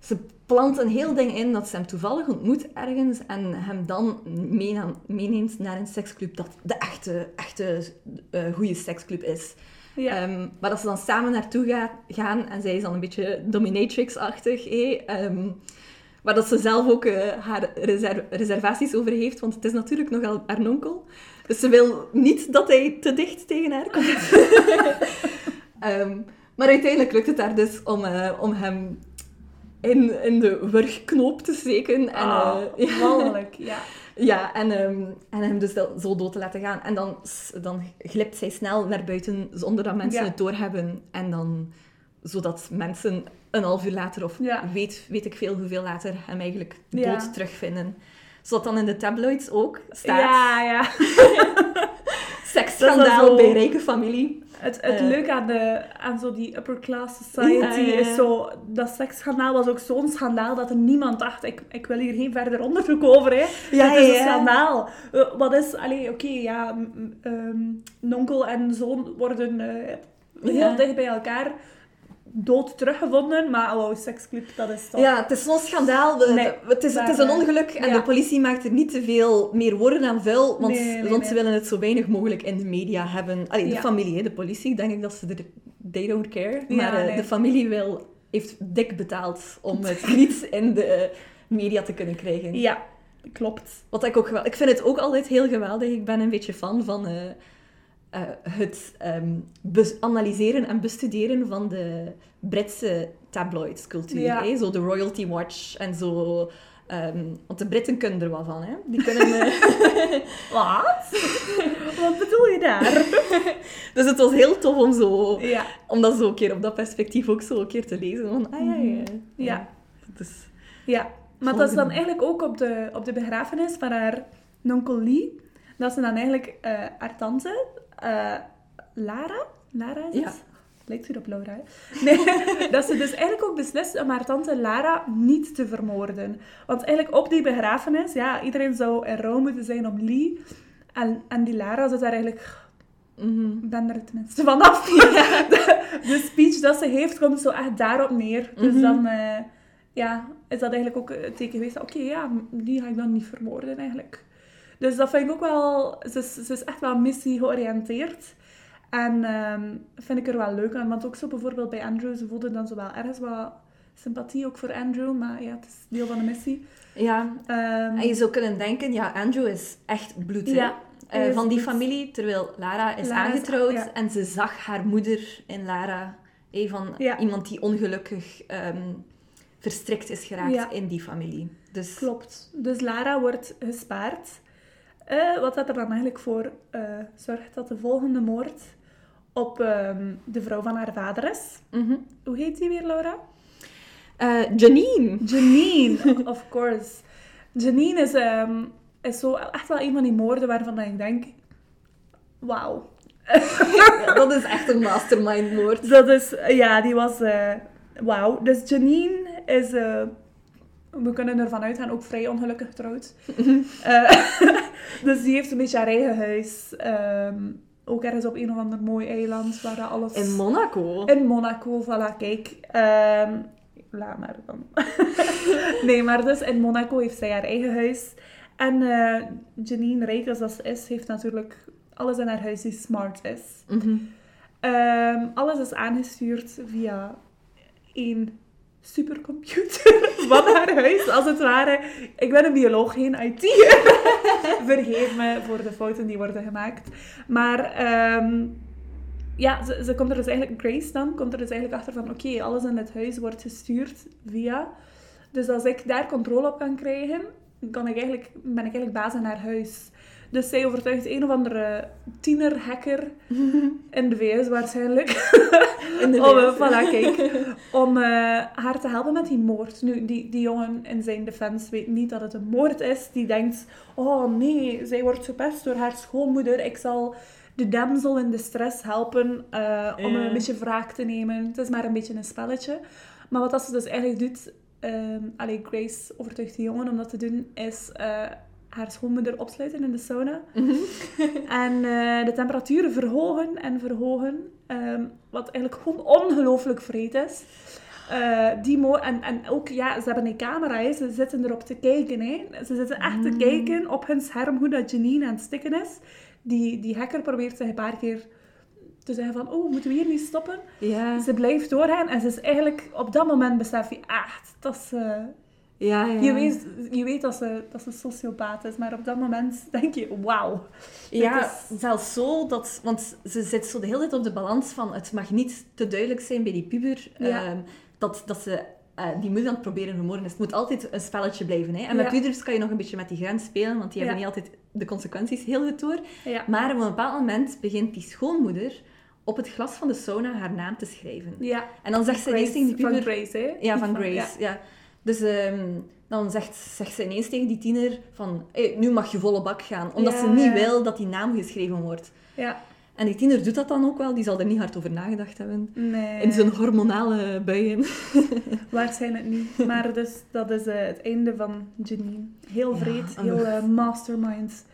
Speaker 1: ze plant een heel ding in dat ze hem toevallig ontmoet ergens en hem dan meeneemt naar een seksclub dat de echte, echte eh goede seksclub is.
Speaker 2: Ja.
Speaker 1: Ehm, maar dat ze dan samen naartoe ga- gaan en zij is dan een beetje dominatrix-achtig. ehm, waar dat ze zelf ook eh, haar reser- reservaties over heeft, want het is natuurlijk nogal haar nonkel. Dus ze wil niet dat hij te dicht tegen haar komt. Ehm, maar uiteindelijk lukt het haar dus om, eh, om hem in, in de wurgknoop te steken. En,
Speaker 2: Ah,
Speaker 1: eh, ja.
Speaker 2: ja.
Speaker 1: Ja, en, ehm, en hem dus zo dood te laten gaan. En dan, dan glipt zij snel naar buiten zonder dat mensen
Speaker 2: Ja.
Speaker 1: het doorhebben. En dan, zodat mensen een half uur later, of
Speaker 2: Ja.
Speaker 1: weet, weet ik veel hoeveel later, hem eigenlijk dood
Speaker 2: Ja.
Speaker 1: terugvinden. Zodat dan in de tabloids ook staat,
Speaker 2: Ja, ja.
Speaker 1: seksschandaal
Speaker 2: Dat
Speaker 1: bij rijke familie.
Speaker 2: Het, het
Speaker 1: Eh.
Speaker 2: leuke aan, de, aan zo die upper class society
Speaker 1: Ja, ja, ja.
Speaker 2: is zo... Dat seksschandaal was ook zo'n schandaal dat er niemand dacht... Ik, ik wil hier geen verder onderzoek over, hè.
Speaker 1: Ja,
Speaker 2: het is
Speaker 1: ja,
Speaker 2: een
Speaker 1: ja.
Speaker 2: schandaal. Eh, wat is... Allee, oké, ja... m- m- ehm, nonkel en zoon worden eh, heel
Speaker 1: Ja.
Speaker 2: dicht bij elkaar dood teruggevonden. Maar oh, seksclub, dat is toch...
Speaker 1: Ja, het is zo'n schandaal. We-
Speaker 2: Nee,
Speaker 1: het, is, het is een
Speaker 2: eh,
Speaker 1: ongeluk en
Speaker 2: ja.
Speaker 1: de politie maakt er niet te veel meer woorden aan vuil, want,
Speaker 2: Nee, nee,
Speaker 1: want ze willen het zo weinig mogelijk in de media hebben. Allee, de
Speaker 2: Ja.
Speaker 1: familie, hè, de politie, denk ik dat ze er... They don't care. Maar eh, de familie wil, heeft dik betaald om het niet in de media te kunnen krijgen.
Speaker 2: Ja, klopt.
Speaker 1: Wat ik ook gewel- Ik vind het ook altijd heel geweldig. Ik ben een beetje fan van eh, eh, het ehm, analyseren en bestuderen van de Britse tabloidscultuur.
Speaker 2: Ja.
Speaker 1: hè. Zo de Royalty Watch en zo Ehm, want de Britten kunnen er wel van, hè. Die kunnen... eh,
Speaker 2: Wat? Wat bedoel je daar?
Speaker 1: dus het was heel tof om, zo,
Speaker 2: Ja.
Speaker 1: om dat zo een keer op dat perspectief ook zo een keer te lezen. Van, ah ja, ja.
Speaker 2: Mhm. Ja.
Speaker 1: Dus,
Speaker 2: Ja, maar dat is dan eigenlijk ook op de, op de begrafenis van haar nonkel Lee. Dat ze dan eigenlijk eh, haar tante, eh, Lara, Lara is het?
Speaker 1: Ja.
Speaker 2: Lijkt weer op Laura, hè? Nee, dat ze dus eigenlijk ook beslist om haar tante Lara niet te vermoorden. Want eigenlijk op die begrafenis, ja, iedereen zou in rouw moeten zijn om Lee. En, en die Lara zit daar eigenlijk
Speaker 1: mhm.
Speaker 2: ik ben er het minste vanaf. de, de speech dat ze heeft komt zo echt daarop neer. Dus
Speaker 1: Mhm.
Speaker 2: dan eh, ja, is dat eigenlijk ook het teken geweest. Oké, ja, die ga ik dan niet vermoorden eigenlijk. Dus dat vind ik ook wel... Ze is, ze is echt wel missie georiënteerd. En ehm, vind ik er wel leuk aan. Want ook zo bijvoorbeeld bij Andrew, ze voelden dan zo wel ergens wat sympathie ook voor Andrew. Maar ja, het is deel van de missie.
Speaker 1: Ja,
Speaker 2: Ehm,
Speaker 1: en je zou kunnen denken, ja, Andrew is echt bloed, hè.
Speaker 2: Ja,
Speaker 1: Eh, van die
Speaker 2: bloed.
Speaker 1: familie, terwijl Lara is
Speaker 2: Lara is-
Speaker 1: aangetrouwd
Speaker 2: ja.
Speaker 1: en ze zag haar moeder in Lara. eh, van
Speaker 2: Ja.
Speaker 1: iemand die ongelukkig ehm, verstrikt is geraakt in die familie. Dus
Speaker 2: Klopt. Dus Lara wordt gespaard. Eh, wat dat er dan eigenlijk voor eh, zorgt dat de volgende moord op ehm, de vrouw van haar vader is.
Speaker 1: mhm.
Speaker 2: Hoe heet die weer, Laura?
Speaker 1: Eh, Janine.
Speaker 2: Janine, of course. Janine is, ehm, is zo echt wel een van die moorden waarvan ik denk... Wauw.
Speaker 1: Ja, dat is echt een mastermind-moord.
Speaker 2: Dat is... Ja, die was... Wauw. Dus Janine is... we kunnen ervan uitgaan, ook vrij ongelukkig getrouwd. Eh, dus die heeft een beetje haar eigen huis. Ehm, ook ergens op een of ander mooi eiland waar dat alles...
Speaker 1: In Monaco.
Speaker 2: In Monaco, voilà, kijk. Ehm, laat maar dan. nee, maar dus in Monaco heeft zij haar eigen huis. En eh, Janine, rijk als dat is, heeft natuurlijk alles in haar huis die smart is.
Speaker 1: Mhm.
Speaker 2: Ehm, alles is aangestuurd via één supercomputer van haar huis, als het ware. Ik ben een bioloog, geen IT. Vergeef me voor de fouten die worden gemaakt. Maar ehm, ja, ze, komt er dus eigenlijk, Grace dan, komt er dus eigenlijk achter van, oké, alles in het huis wordt gestuurd via. Dus als ik daar controle op kan krijgen, kan ik eigenlijk, ben ik eigenlijk baas in haar huis. Dus zij overtuigt een of andere tiener-hacker in de VS waarschijnlijk.
Speaker 1: In de
Speaker 2: om,
Speaker 1: VS,
Speaker 2: eh, voilà, kijk, om eh, haar te helpen met die moord. Nu, die, die jongen in zijn defense weet niet dat het een moord is. Die denkt, oh nee, zij wordt gepest door haar schoonmoeder. Ik zal de damsel in distress helpen eh, om een beetje wraak te nemen. Het is maar een beetje een spelletje. Maar wat dat ze dus eigenlijk doet... allee, Grace overtuigt die jongen om dat te doen, is... haar schoonmoeder opsluiten in de sauna.
Speaker 1: Mhm.
Speaker 2: En eh, de temperaturen verhogen en verhogen. ehm, wat eigenlijk gewoon ongelooflijk vreed is. Eh, die mo en, en ook, ja, ze hebben een camera, hè. ze zitten erop te kijken. Hè. Ze zitten echt te
Speaker 1: Mm.
Speaker 2: kijken op hun scherm hoe dat Janine aan het stikken is. Die, die hacker probeert zich een paar keer te zeggen van, oh, moeten we hier niet stoppen?
Speaker 1: Ja.
Speaker 2: Ze blijft doorgaan en ze is eigenlijk, op dat moment besef je echt, dat ze...
Speaker 1: Ja, ja.
Speaker 2: Je, weet, je weet dat ze, dat ze sociopaat is, maar op dat moment denk je, wauw.
Speaker 1: Ja,
Speaker 2: Het
Speaker 1: zelfs zo dat... Want ze zit zo de hele tijd op de balans van... Het mag niet te duidelijk zijn bij die puber...
Speaker 2: Ja.
Speaker 1: ehm, dat, dat ze eh, die moeder aan het proberen vermoorden is. Het moet altijd een spelletje blijven. Hè? En met pubers kan je nog een beetje met die grens spelen, want die hebben niet altijd de consequenties heel goed door. Maar op een bepaald moment begint die schoonmoeder op het glas van de sauna haar naam te schrijven.
Speaker 2: Ja.
Speaker 1: En dan zegt ze tegen die
Speaker 2: Van
Speaker 1: puber...
Speaker 2: Grace, hè?
Speaker 1: Ja, van
Speaker 2: Van-
Speaker 1: Grace. Ja. Dus ehm, dan zegt, zegt ze ineens tegen die tiener van... "Hey, nu mag je volle bak gaan. Omdat
Speaker 2: Ja,
Speaker 1: ze niet
Speaker 2: ja.
Speaker 1: wil dat die naam geschreven wordt.
Speaker 2: Ja.
Speaker 1: En die tiener doet dat dan ook wel. Die zal er niet hard over nagedacht hebben.
Speaker 2: Nee.
Speaker 1: In zijn hormonale buien.
Speaker 2: Waarschijnlijk niet. Maar dus, dat is eh, het einde van Janine. Heel vreed, heel eh, mastermind.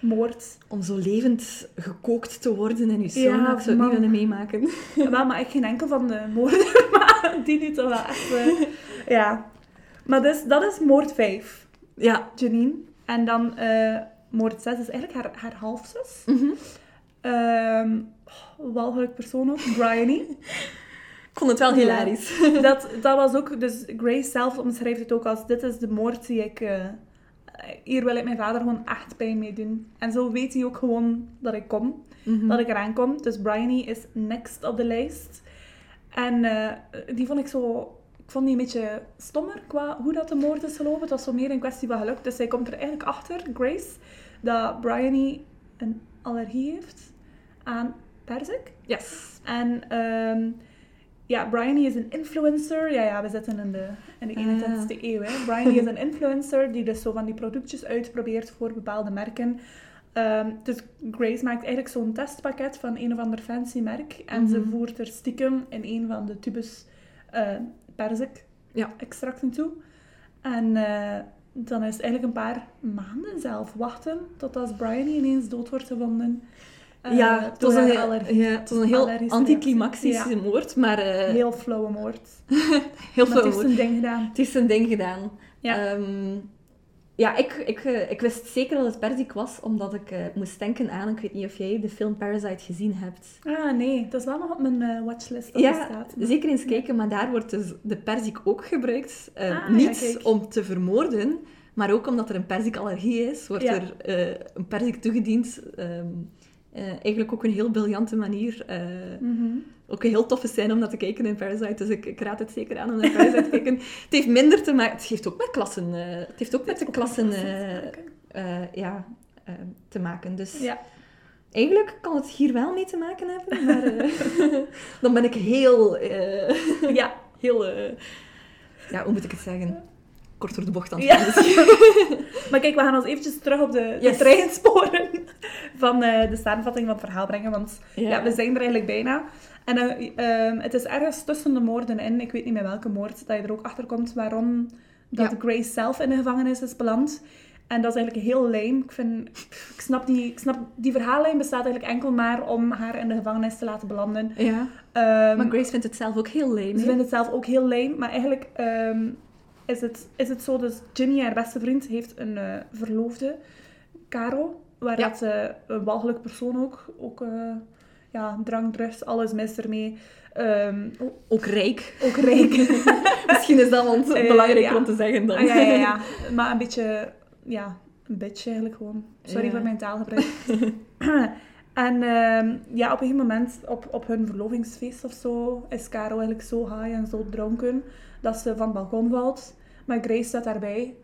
Speaker 2: Moord.
Speaker 1: Om zo levend gekookt te worden in uw sauna.
Speaker 2: Ja,
Speaker 1: ik zou het
Speaker 2: man.
Speaker 1: niet willen meemaken.
Speaker 2: Wel, maar ik geen enkel van de moorden. Maar die nu toch wel echt... ja. Maar dus, dat is moord 5.
Speaker 1: Ja.
Speaker 2: Janine. En dan eh, moord 6 is eigenlijk haar, haar halfzus.
Speaker 1: Mhm.
Speaker 2: Ehm walgelijk persoon ook. Bryony.
Speaker 1: Ik vond het wel
Speaker 2: Ja.
Speaker 1: hilarisch.
Speaker 2: dat, dat was ook, dus Grace zelf omschrijft het ook als: dit is de moord die ik. eh, hier wil ik mijn vader gewoon echt pijn mee doen. En zo weet hij ook gewoon dat ik kom,
Speaker 1: Mhm.
Speaker 2: dat ik eraan kom. Dus Bryony is next op de lijst. En eh, die vond ik zo. Ik vond die een beetje stommer qua hoe dat de moord is gelopen. Het was zo meer een kwestie van geluk. Dus zij komt er eigenlijk achter, Grace, dat Bryony een allergie heeft aan perzik.
Speaker 1: Yes.
Speaker 2: En ehm, ja, Bryony is een influencer. Ja, ja, we zitten in de, in de 21ste eeuw. Hè. Bryony is een influencer die dus zo van die productjes uitprobeert voor bepaalde merken. Ehm, dus Grace maakt eigenlijk zo'n testpakket van een of ander fancy merk. En ze
Speaker 1: Mhm.
Speaker 2: voert er stiekem in een van de tubes eh perzik
Speaker 1: Ja.
Speaker 2: extracten toe. En eh, dan is het eigenlijk een paar maanden zelf wachten tot als Bryony ineens dood wordt gevonden. eh,
Speaker 1: ja, het was, een, heel-
Speaker 2: allergie.
Speaker 1: ja, het was een heel anticlimactische
Speaker 2: reactie.
Speaker 1: moord, maar eh, heel,
Speaker 2: Heel flauwe moord.
Speaker 1: veel
Speaker 2: Maar het heeft
Speaker 1: moord.
Speaker 2: zijn ding gedaan.
Speaker 1: Het heeft zijn ding gedaan.
Speaker 2: Ja.
Speaker 1: Ehm, ja, ik, ik, eh, ik wist zeker dat het perzik was, omdat ik eh, moest denken aan, ik weet niet of jij de film Parasite gezien hebt.
Speaker 2: Ah, nee. Dat is wel nog op mijn eh, watchlist dat
Speaker 1: Ja,
Speaker 2: staat.
Speaker 1: zeker eens kijken, maar daar wordt dus de perzik ook gebruikt.
Speaker 2: Ah,
Speaker 1: niet om te vermoorden, maar ook omdat er een perzikallergie is, wordt
Speaker 2: Ja.
Speaker 1: er een perzik toegediend. Ehm, eh, eigenlijk ook een heel briljante manier. eh,
Speaker 2: Mhm.
Speaker 1: ook een heel toffe scène om naar te kijken in Parasite, dus ik, ik raad het zeker aan om naar Parasite te kijken. Het heeft minder te maken... Het heeft ook met klassen... eh, het heeft ook met de klassen ja, te maken. Dus
Speaker 2: Ja.
Speaker 1: eigenlijk kan het hier wel mee te maken hebben, maar dan ben ik heel...
Speaker 2: ja.
Speaker 1: heel... ja, hoe moet ik het zeggen? Kort door de bocht aan het
Speaker 2: Ja. Maar kijk, we gaan ons eventjes terug op de,
Speaker 1: Yes.
Speaker 2: de treinsporen van eh, de samenvatting van het verhaal brengen. Want ja. we zijn er eigenlijk bijna. En eh, ehm, het is ergens tussen de moorden in, ik weet niet meer welke moord, dat je er ook achter komt waarom dat
Speaker 1: Ja.
Speaker 2: Grace zelf in de gevangenis is beland. En dat is eigenlijk heel lame. Ik, vind, ik, snap die, ik snap, die verhaallijn bestaat eigenlijk enkel maar om haar in de gevangenis te laten belanden.
Speaker 1: Ja,
Speaker 2: Ehm,
Speaker 1: maar Grace vindt het zelf ook heel lame.
Speaker 2: ze vindt het zelf ook heel lame, maar eigenlijk ehm, is, het, is het zo, dus Ginny, haar beste vriend, heeft een eh, verloofde, Caro, waar
Speaker 1: Ja.
Speaker 2: dat ze een walgelijk persoon ook, ook eh, ja, drank, drugs, alles mis ermee. Ehm,
Speaker 1: Ook rijk.
Speaker 2: ook rijk.
Speaker 1: Misschien is dat wel
Speaker 2: Eh,
Speaker 1: belangrijker
Speaker 2: ja.
Speaker 1: om te zeggen dan.
Speaker 2: Ah, ja, ja, ja. Maar een beetje, ja, een bitch eigenlijk gewoon. Sorry voor mijn taalgebruik. en ehm, ja, op een gegeven moment, op, op hun verlovingsfeest of zo, is Caro eigenlijk zo high en zo dronken dat ze van het balkon valt. Maar Grace staat daarbij.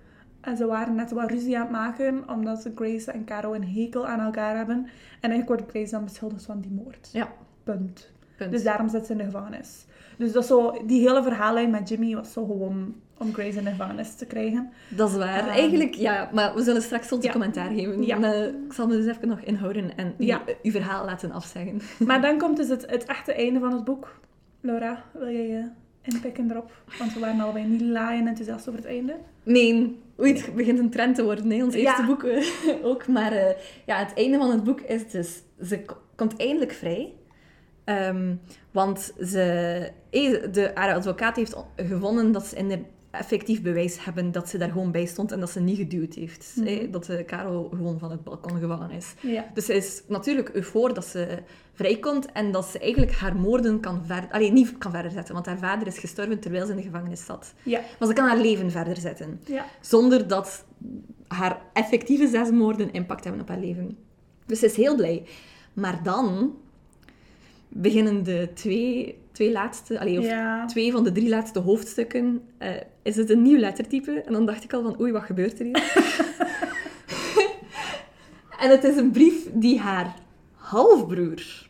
Speaker 2: En ze waren net wat ruzie aan het maken, omdat Grace en Caro een hekel aan elkaar hebben. En eigenlijk wordt Grace dan beschuldigd van die moord.
Speaker 1: Ja.
Speaker 2: Punt.
Speaker 1: Punt.
Speaker 2: Dus daarom zit ze in de gevangenis. Dus dat zo, die hele verhaallijn met Jimmy was zo gewoon om Grace in de gevangenis te krijgen.
Speaker 1: Dat is waar.
Speaker 2: Ehm,
Speaker 1: Eigenlijk, ja. Maar we zullen straks onze
Speaker 2: ja.
Speaker 1: commentaar geven.
Speaker 2: Ja.
Speaker 1: Maar, eh, ik zal me dus even nog inhouden en
Speaker 2: Ja.
Speaker 1: uw verhaal laten afzeggen.
Speaker 2: Maar dan komt dus het, het echte einde van het boek. Laura, wil jij inpikken erop? Want we waren allebei niet laaien enthousiast over het einde.
Speaker 1: Nee, het begint een trend te worden, hè? ons eerste boek eh, ook. Maar eh, ja, het einde van het boek is dus... Ze komt eindelijk vrij. Ehm, want ze, eh, de, haar advocaat heeft gevonden dat ze in de effectief bewijs hebben dat ze daar gewoon bij stond en dat ze niet geduwd heeft.
Speaker 2: Mhm.
Speaker 1: hè, dat de Karel gewoon van het balkon gevallen is.
Speaker 2: Ja.
Speaker 1: Dus ze is natuurlijk eufoor dat ze vrijkomt en dat ze eigenlijk haar moorden kan verder... Allee, niet kan verder zetten, want haar vader is gestorven terwijl ze in de gevangenis zat.
Speaker 2: Ja.
Speaker 1: Maar ze kan haar leven verder zetten.
Speaker 2: Ja.
Speaker 1: Zonder dat haar effectieve zes moorden impact hebben op haar leven. Dus ze is heel blij. Maar dan beginnen de twee, twee laatste... Allee, of
Speaker 2: Ja.
Speaker 1: twee van de drie laatste hoofdstukken... eh, is het een nieuw lettertype. En dan dacht ik al van, oei, wat gebeurt er hier? en het is een brief die haar halfbroer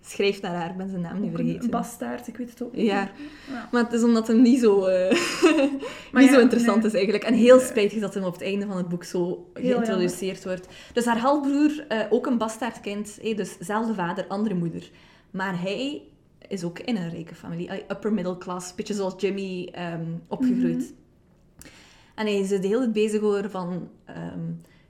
Speaker 1: schrijft naar haar. Ik ben zijn naam niet vergeten.
Speaker 2: een bastaard, ik weet het ook niet.
Speaker 1: Ja.
Speaker 2: Ja.
Speaker 1: Maar het is omdat hem niet zo, eh, niet
Speaker 2: ja,
Speaker 1: zo interessant
Speaker 2: nee.
Speaker 1: is eigenlijk. En heel spijtig dat hem op het einde van het boek zo geïntroduceerd wordt. Dus haar halfbroer, eh, ook een bastaardkind, eh, dus zelfde vader, andere moeder. Maar hij is ook in een rijke familie. Upper middle class, een beetje zoals Jimmy ehm, opgegroeid.
Speaker 2: Mhm.
Speaker 1: En hij is de hele tijd bezig over van... ehm,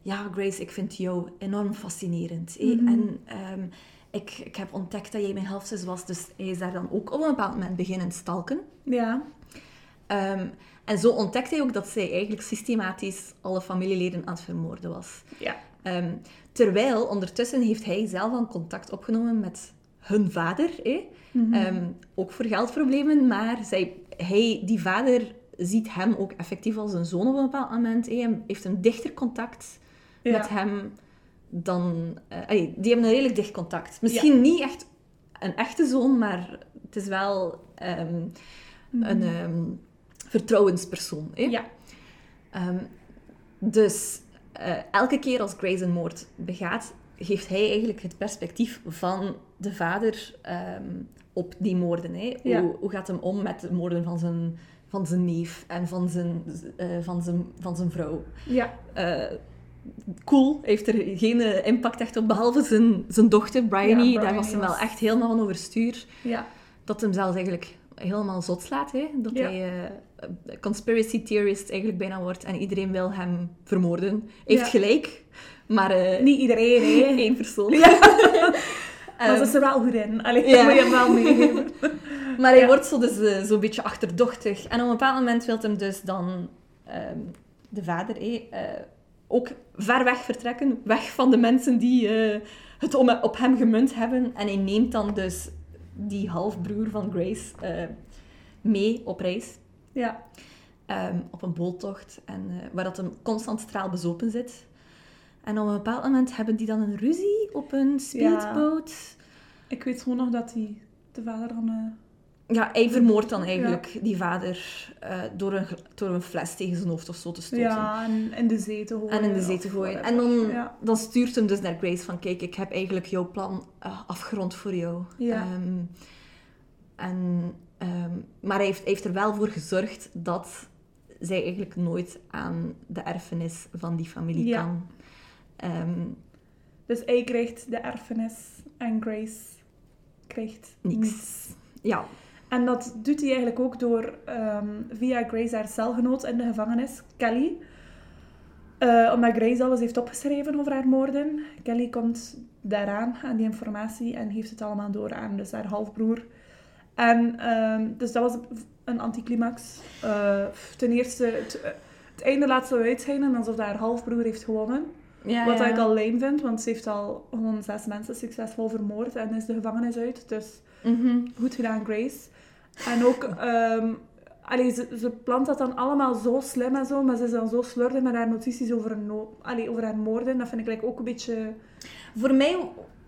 Speaker 1: ja, Grace, ik vind jou enorm fascinerend.
Speaker 2: Mhm.
Speaker 1: En ehm, ik, ik heb ontdekt dat jij mijn halfzus was. Dus hij is daar dan ook op een bepaald moment beginnen stalken.
Speaker 2: Ja.
Speaker 1: En zo ontdekt hij ook dat zij eigenlijk systematisch alle familieleden aan het vermoorden was.
Speaker 2: Ja.
Speaker 1: Terwijl ondertussen heeft hij zelf al contact opgenomen met hun vader. eh.
Speaker 2: Mhm.
Speaker 1: Ehm, ook voor geldproblemen, maar zij, hij, die vader ziet hem ook effectief als een zoon op een bepaald moment. Hij heeft een dichter contact
Speaker 2: Ja.
Speaker 1: met hem dan... eh, allee, die hebben een redelijk dicht contact. Misschien niet echt een echte zoon, maar het is wel ehm,
Speaker 2: Mhm.
Speaker 1: een... ehm, vertrouwenspersoon. Hè?
Speaker 2: Ja.
Speaker 1: Dus eh, elke keer als Grace een moord begaat, geeft hij eigenlijk het perspectief van de vader ehm, op die moorden. Hè?
Speaker 2: Ja.
Speaker 1: Hoe, hoe gaat hem om met de moorden van zijn, van zijn neef en van zijn, eh, van zijn, van zijn vrouw?
Speaker 2: Ja.
Speaker 1: Eh, cool, heeft er geen eh, impact echt op, behalve zijn, zijn dochter, Bryony.
Speaker 2: Ja,
Speaker 1: Daar was hem wel echt helemaal van overstuur.
Speaker 2: Ja.
Speaker 1: Dat hem zelfs eigenlijk helemaal zot slaat. Hè? Dat
Speaker 2: Ja.
Speaker 1: hij conspiracy theorist eigenlijk bijna wordt en iedereen wil hem vermoorden. Heeft gelijk, maar eh,
Speaker 2: Niet iedereen, hè.
Speaker 1: één persoon.
Speaker 2: Ja.
Speaker 1: Ehm,
Speaker 2: Maar ze is er wel goed in. Allee,
Speaker 1: ja.
Speaker 2: dat moet je hem wel meegeven.
Speaker 1: Maar hij
Speaker 2: Ja.
Speaker 1: wordt zo dus, eh, zo'n beetje achterdochtig. En op een bepaald moment wil hem dus dan ehm, de vader eh, ook ver weg vertrekken. Weg van de mensen die eh, het om, op hem gemunt hebben. En hij neemt dan dus die halfbroer van Grace mee op reis.
Speaker 2: Ja.
Speaker 1: ehm, op een boottocht. En, waar dat hem constant straalbezopen zit. En op een bepaald moment hebben die dan een ruzie op een speedboot.
Speaker 2: Ik weet gewoon nog dat die, de vader dan... eh,
Speaker 1: Ja, hij vermoordt dan eigenlijk die vader eh, door, een, door een fles tegen zijn hoofd of zo te stoten.
Speaker 2: ja, en in de zee te gooien.
Speaker 1: En in de zee te gooien. En dan,
Speaker 2: Ja.
Speaker 1: dan stuurt hem dus naar Grace van... Kijk, ik heb eigenlijk jouw plan eh, afgerond voor jou.
Speaker 2: Ja.
Speaker 1: Ehm, en, ehm, maar hij heeft, hij heeft er wel voor gezorgd dat zij eigenlijk nooit aan de erfenis van die familie
Speaker 2: Ja.
Speaker 1: kan. Ehm,
Speaker 2: Dus hij krijgt de erfenis en Grace krijgt
Speaker 1: niks. Ja,
Speaker 2: En dat doet hij eigenlijk ook door ehm, via Grace haar celgenoot in de gevangenis, Kelly. Eh, omdat Grace alles heeft opgeschreven over haar moorden. Kelly komt daaraan, aan die informatie, en heeft het allemaal door aan dus haar halfbroer. En ehm, dus dat was een anticlimax. Eh, ten eerste, het, het einde laat zo uitschijnen alsof haar halfbroer heeft gewonnen.
Speaker 1: Ja,
Speaker 2: Wat
Speaker 1: ja.
Speaker 2: ik al lame vind, want ze heeft al gewoon zes mensen succesvol vermoord en is de gevangenis uit. Dus
Speaker 1: Mhm.
Speaker 2: goed gedaan, Grace. En ook, ehm allee, ze, ze plant dat dan allemaal zo slim en zo, maar ze is dan zo slordig met haar notities over, een no allee, over haar moorden. Dat vind ik like, ook een beetje...
Speaker 1: Voor mij,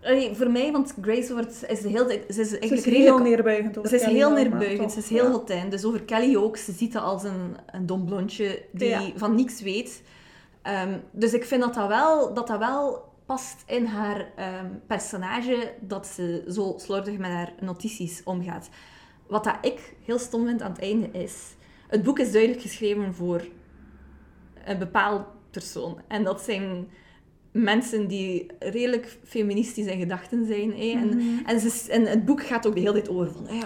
Speaker 1: allee, voor mij, want Grace wordt, is de hele tijd, ze is
Speaker 2: Ze
Speaker 1: eigenlijk
Speaker 2: is heel neerbuigend over
Speaker 1: ze is
Speaker 2: Kelly
Speaker 1: heel neerbuigend, ze is heel
Speaker 2: ja.
Speaker 1: hotijn. Dus over Kelly ook, ze ziet dat als een, een dom blondje die
Speaker 2: Ja.
Speaker 1: van niks weet. Ehm, dus ik vind dat dat wel, dat dat wel past in haar ehm, personage, dat ze zo slordig met haar notities omgaat. Wat dat ik heel stom vind aan het einde is, het boek is duidelijk geschreven voor een bepaald persoon. En dat zijn mensen die redelijk feministisch in gedachten zijn. hè. En,
Speaker 2: Mhm.
Speaker 1: en, ze, en het boek gaat ook de hele tijd over van hè,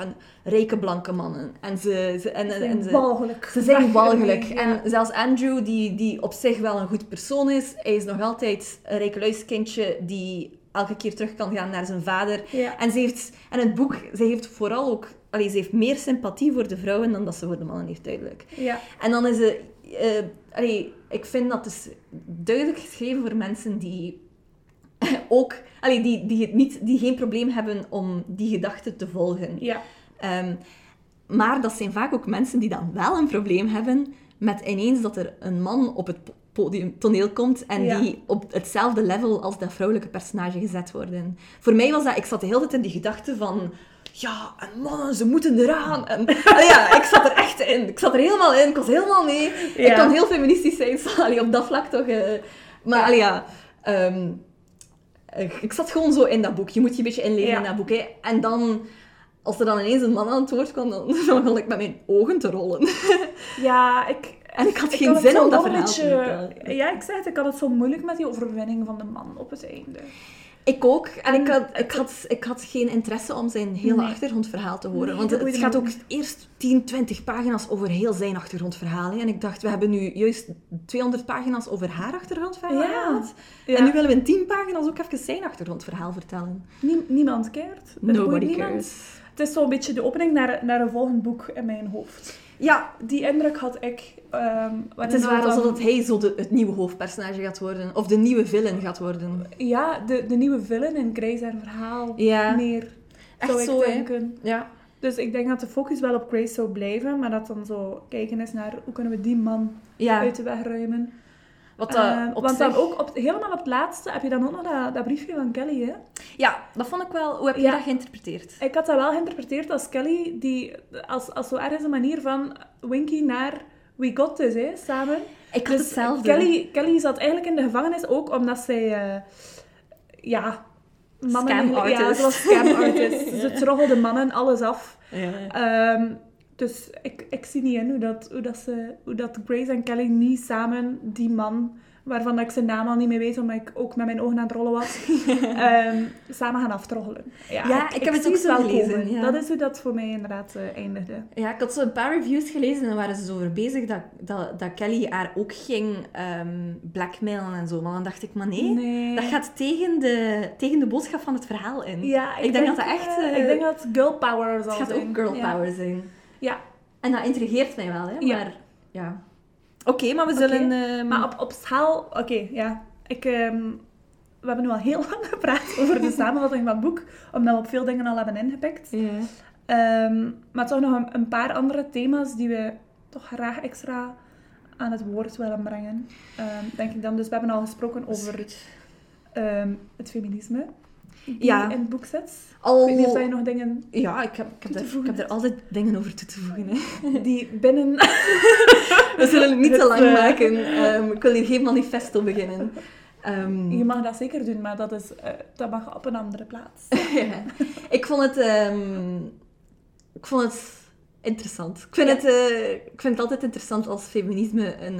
Speaker 1: rijke blanke mannen. En ze, ze, en,
Speaker 2: Ze zijn
Speaker 1: en ze,
Speaker 2: walgelijk.
Speaker 1: ze zijn walgelijk.
Speaker 2: ja.
Speaker 1: En zelfs Andrew, die, die op zich wel een goed persoon is, hij is nog altijd een rijkeluiskindje die elke keer terug kan gaan naar zijn vader.
Speaker 2: Ja.
Speaker 1: En, ze heeft, en het boek, ze heeft vooral ook... Allee, ze heeft meer sympathie voor de vrouwen dan dat ze voor de mannen heeft, duidelijk.
Speaker 2: Ja.
Speaker 1: En dan is het... eh, allee, ik vind dat dus duidelijk geschreven voor mensen die ook... Allee, die, die, het niet, die geen probleem hebben om die gedachten te volgen.
Speaker 2: Ja.
Speaker 1: Ehm, maar dat zijn vaak ook mensen die dan wel een probleem hebben met ineens dat er een man op het po- podium, toneel komt en
Speaker 2: Ja.
Speaker 1: die op hetzelfde level als dat vrouwelijke personage gezet worden. Voor mij was dat... Ik zat de hele tijd in die gedachte van... Ja, en mannen, ze moeten eraan. En, ja, ik zat er echt in. Ik zat er helemaal in. Ik was helemaal mee. Ik kan heel feministisch zijn. allee, op dat vlak toch... eh, maar
Speaker 2: Ja.
Speaker 1: allee, ja... ehm, ik- zat gewoon zo in dat boek. Je moet je een beetje inleven
Speaker 2: Ja.
Speaker 1: in dat boek. Hè. En dan, als er dan ineens een man aan het woord kwam, dan begon ik met mijn ogen te rollen.
Speaker 2: Ja, ik...
Speaker 1: En ik had
Speaker 2: ik
Speaker 1: geen
Speaker 2: had
Speaker 1: zin om dat verhaal te.
Speaker 2: Ja, ik zeg het, ik had het zo moeilijk met die overwinning van de man op het einde.
Speaker 1: Ik ook. En ik
Speaker 2: En
Speaker 1: had, ik, had, ik had geen interesse om zijn hele
Speaker 2: Nee.
Speaker 1: achtergrondverhaal te horen.
Speaker 2: Nee,
Speaker 1: want het gaat ook eerst 10, 20 pagina's over heel zijn achtergrondverhaal. hè. En ik dacht, we hebben nu juist 200 pagina's over haar achtergrondverhaal gehad.
Speaker 2: Ja.
Speaker 1: En nu willen we in 10 pagina's ook even zijn achtergrondverhaal vertellen.
Speaker 2: Nie- niemand boeit
Speaker 1: Nobody
Speaker 2: niemand.
Speaker 1: cares.
Speaker 2: Het is zo'n beetje de opening naar, naar een volgend boek in mijn hoofd.
Speaker 1: Ja,
Speaker 2: Die indruk had ik. ehm
Speaker 1: het is waar
Speaker 2: dan-
Speaker 1: alsof dat hij zo de, het nieuwe hoofdpersonage gaat worden. Of de nieuwe villain gaat worden.
Speaker 2: Ja, de, de nieuwe villain in Grace haar verhaal.
Speaker 1: Ja.
Speaker 2: Meer,
Speaker 1: Echt
Speaker 2: zou ik
Speaker 1: zo,
Speaker 2: denken.
Speaker 1: Ja.
Speaker 2: Dus ik denk dat de focus wel op Grace zou blijven, maar dat dan zo kijken is naar hoe kunnen we die man
Speaker 1: Ja.
Speaker 2: uit de weg ruimen.
Speaker 1: Wat dat
Speaker 2: Eh,
Speaker 1: op
Speaker 2: want dan ook op, helemaal op het laatste heb je dan ook nog dat, dat briefje van Kelly, hè?
Speaker 1: Ja, dat vond ik wel... Hoe heb je
Speaker 2: Ja.
Speaker 1: dat geïnterpreteerd?
Speaker 2: Ik had dat wel geïnterpreteerd als Kelly, die, als, als zo ergens een manier van Winky naar We Got This, hè, samen.
Speaker 1: Ik had
Speaker 2: Dus
Speaker 1: hetzelfde.
Speaker 2: Kelly, Kelly zat eigenlijk in de gevangenis ook omdat zij, eh, ja, mannen...
Speaker 1: Scam
Speaker 2: Ja,
Speaker 1: artist.
Speaker 2: ze was scam artist. ze troggelde mannen alles af.
Speaker 1: Ja.
Speaker 2: Ehm, dus ik, ik zie niet in hoe dat, hoe, dat ze, hoe dat Grace en Kelly niet samen die man, waarvan dat ik zijn naam al niet meer weet, omdat ik ook met mijn ogen aan het rollen was, ehm, samen gaan aftroggelen.
Speaker 1: Ja, ik heb het ook zo
Speaker 2: wel
Speaker 1: gelezen, ja.
Speaker 2: Dat is hoe dat voor mij inderdaad eh, eindigde.
Speaker 1: Ja, ik had zo een paar reviews gelezen en waren ze zo over bezig dat, dat, dat Kelly haar ook ging ehm, blackmailen en zo. Maar dan dacht ik, maar nee,
Speaker 2: Nee.
Speaker 1: dat gaat tegen de, tegen de boodschap van het verhaal in.
Speaker 2: Ja,
Speaker 1: ik, denk, dat dat echt...
Speaker 2: eh,
Speaker 1: eh,
Speaker 2: ik denk dat girl power zal
Speaker 1: het gaat
Speaker 2: zijn.
Speaker 1: ook girl power zijn.
Speaker 2: Ja,
Speaker 1: En dat intrigeert mij wel, hè. Maar, ja. Oké, maar we zullen... ehm,
Speaker 2: maar op, op schaal... Oké, ja. Ik, ehm, we hebben nu al heel lang gepraat over de samenvatting van het boek, omdat we op veel dingen al hebben ingepikt.
Speaker 1: Ja.
Speaker 2: Ehm, maar toch nog een, een paar andere thema's die we toch graag extra aan het woord willen brengen. Denk ik dan. Dus we hebben al gesproken over het feminisme. Die
Speaker 1: Ja.
Speaker 2: in het boek zit.
Speaker 1: Al...
Speaker 2: Ik weet niet of dat je nog dingen
Speaker 1: Ja, ik heb, ik, heb er, ik heb er altijd dingen over toe te voegen. Hè.
Speaker 2: die binnen...
Speaker 1: We zullen het niet te lang
Speaker 2: eh,
Speaker 1: maken. Ehm, ik wil hier geen manifesto beginnen. Ehm,
Speaker 2: Je mag dat zeker doen, maar dat, is, eh, dat mag op een andere plaats.
Speaker 1: Ja. ik vond het... ehm, ik vond het interessant. Ik vind,
Speaker 2: Ja.
Speaker 1: het, eh, ik vind het altijd interessant als feminisme een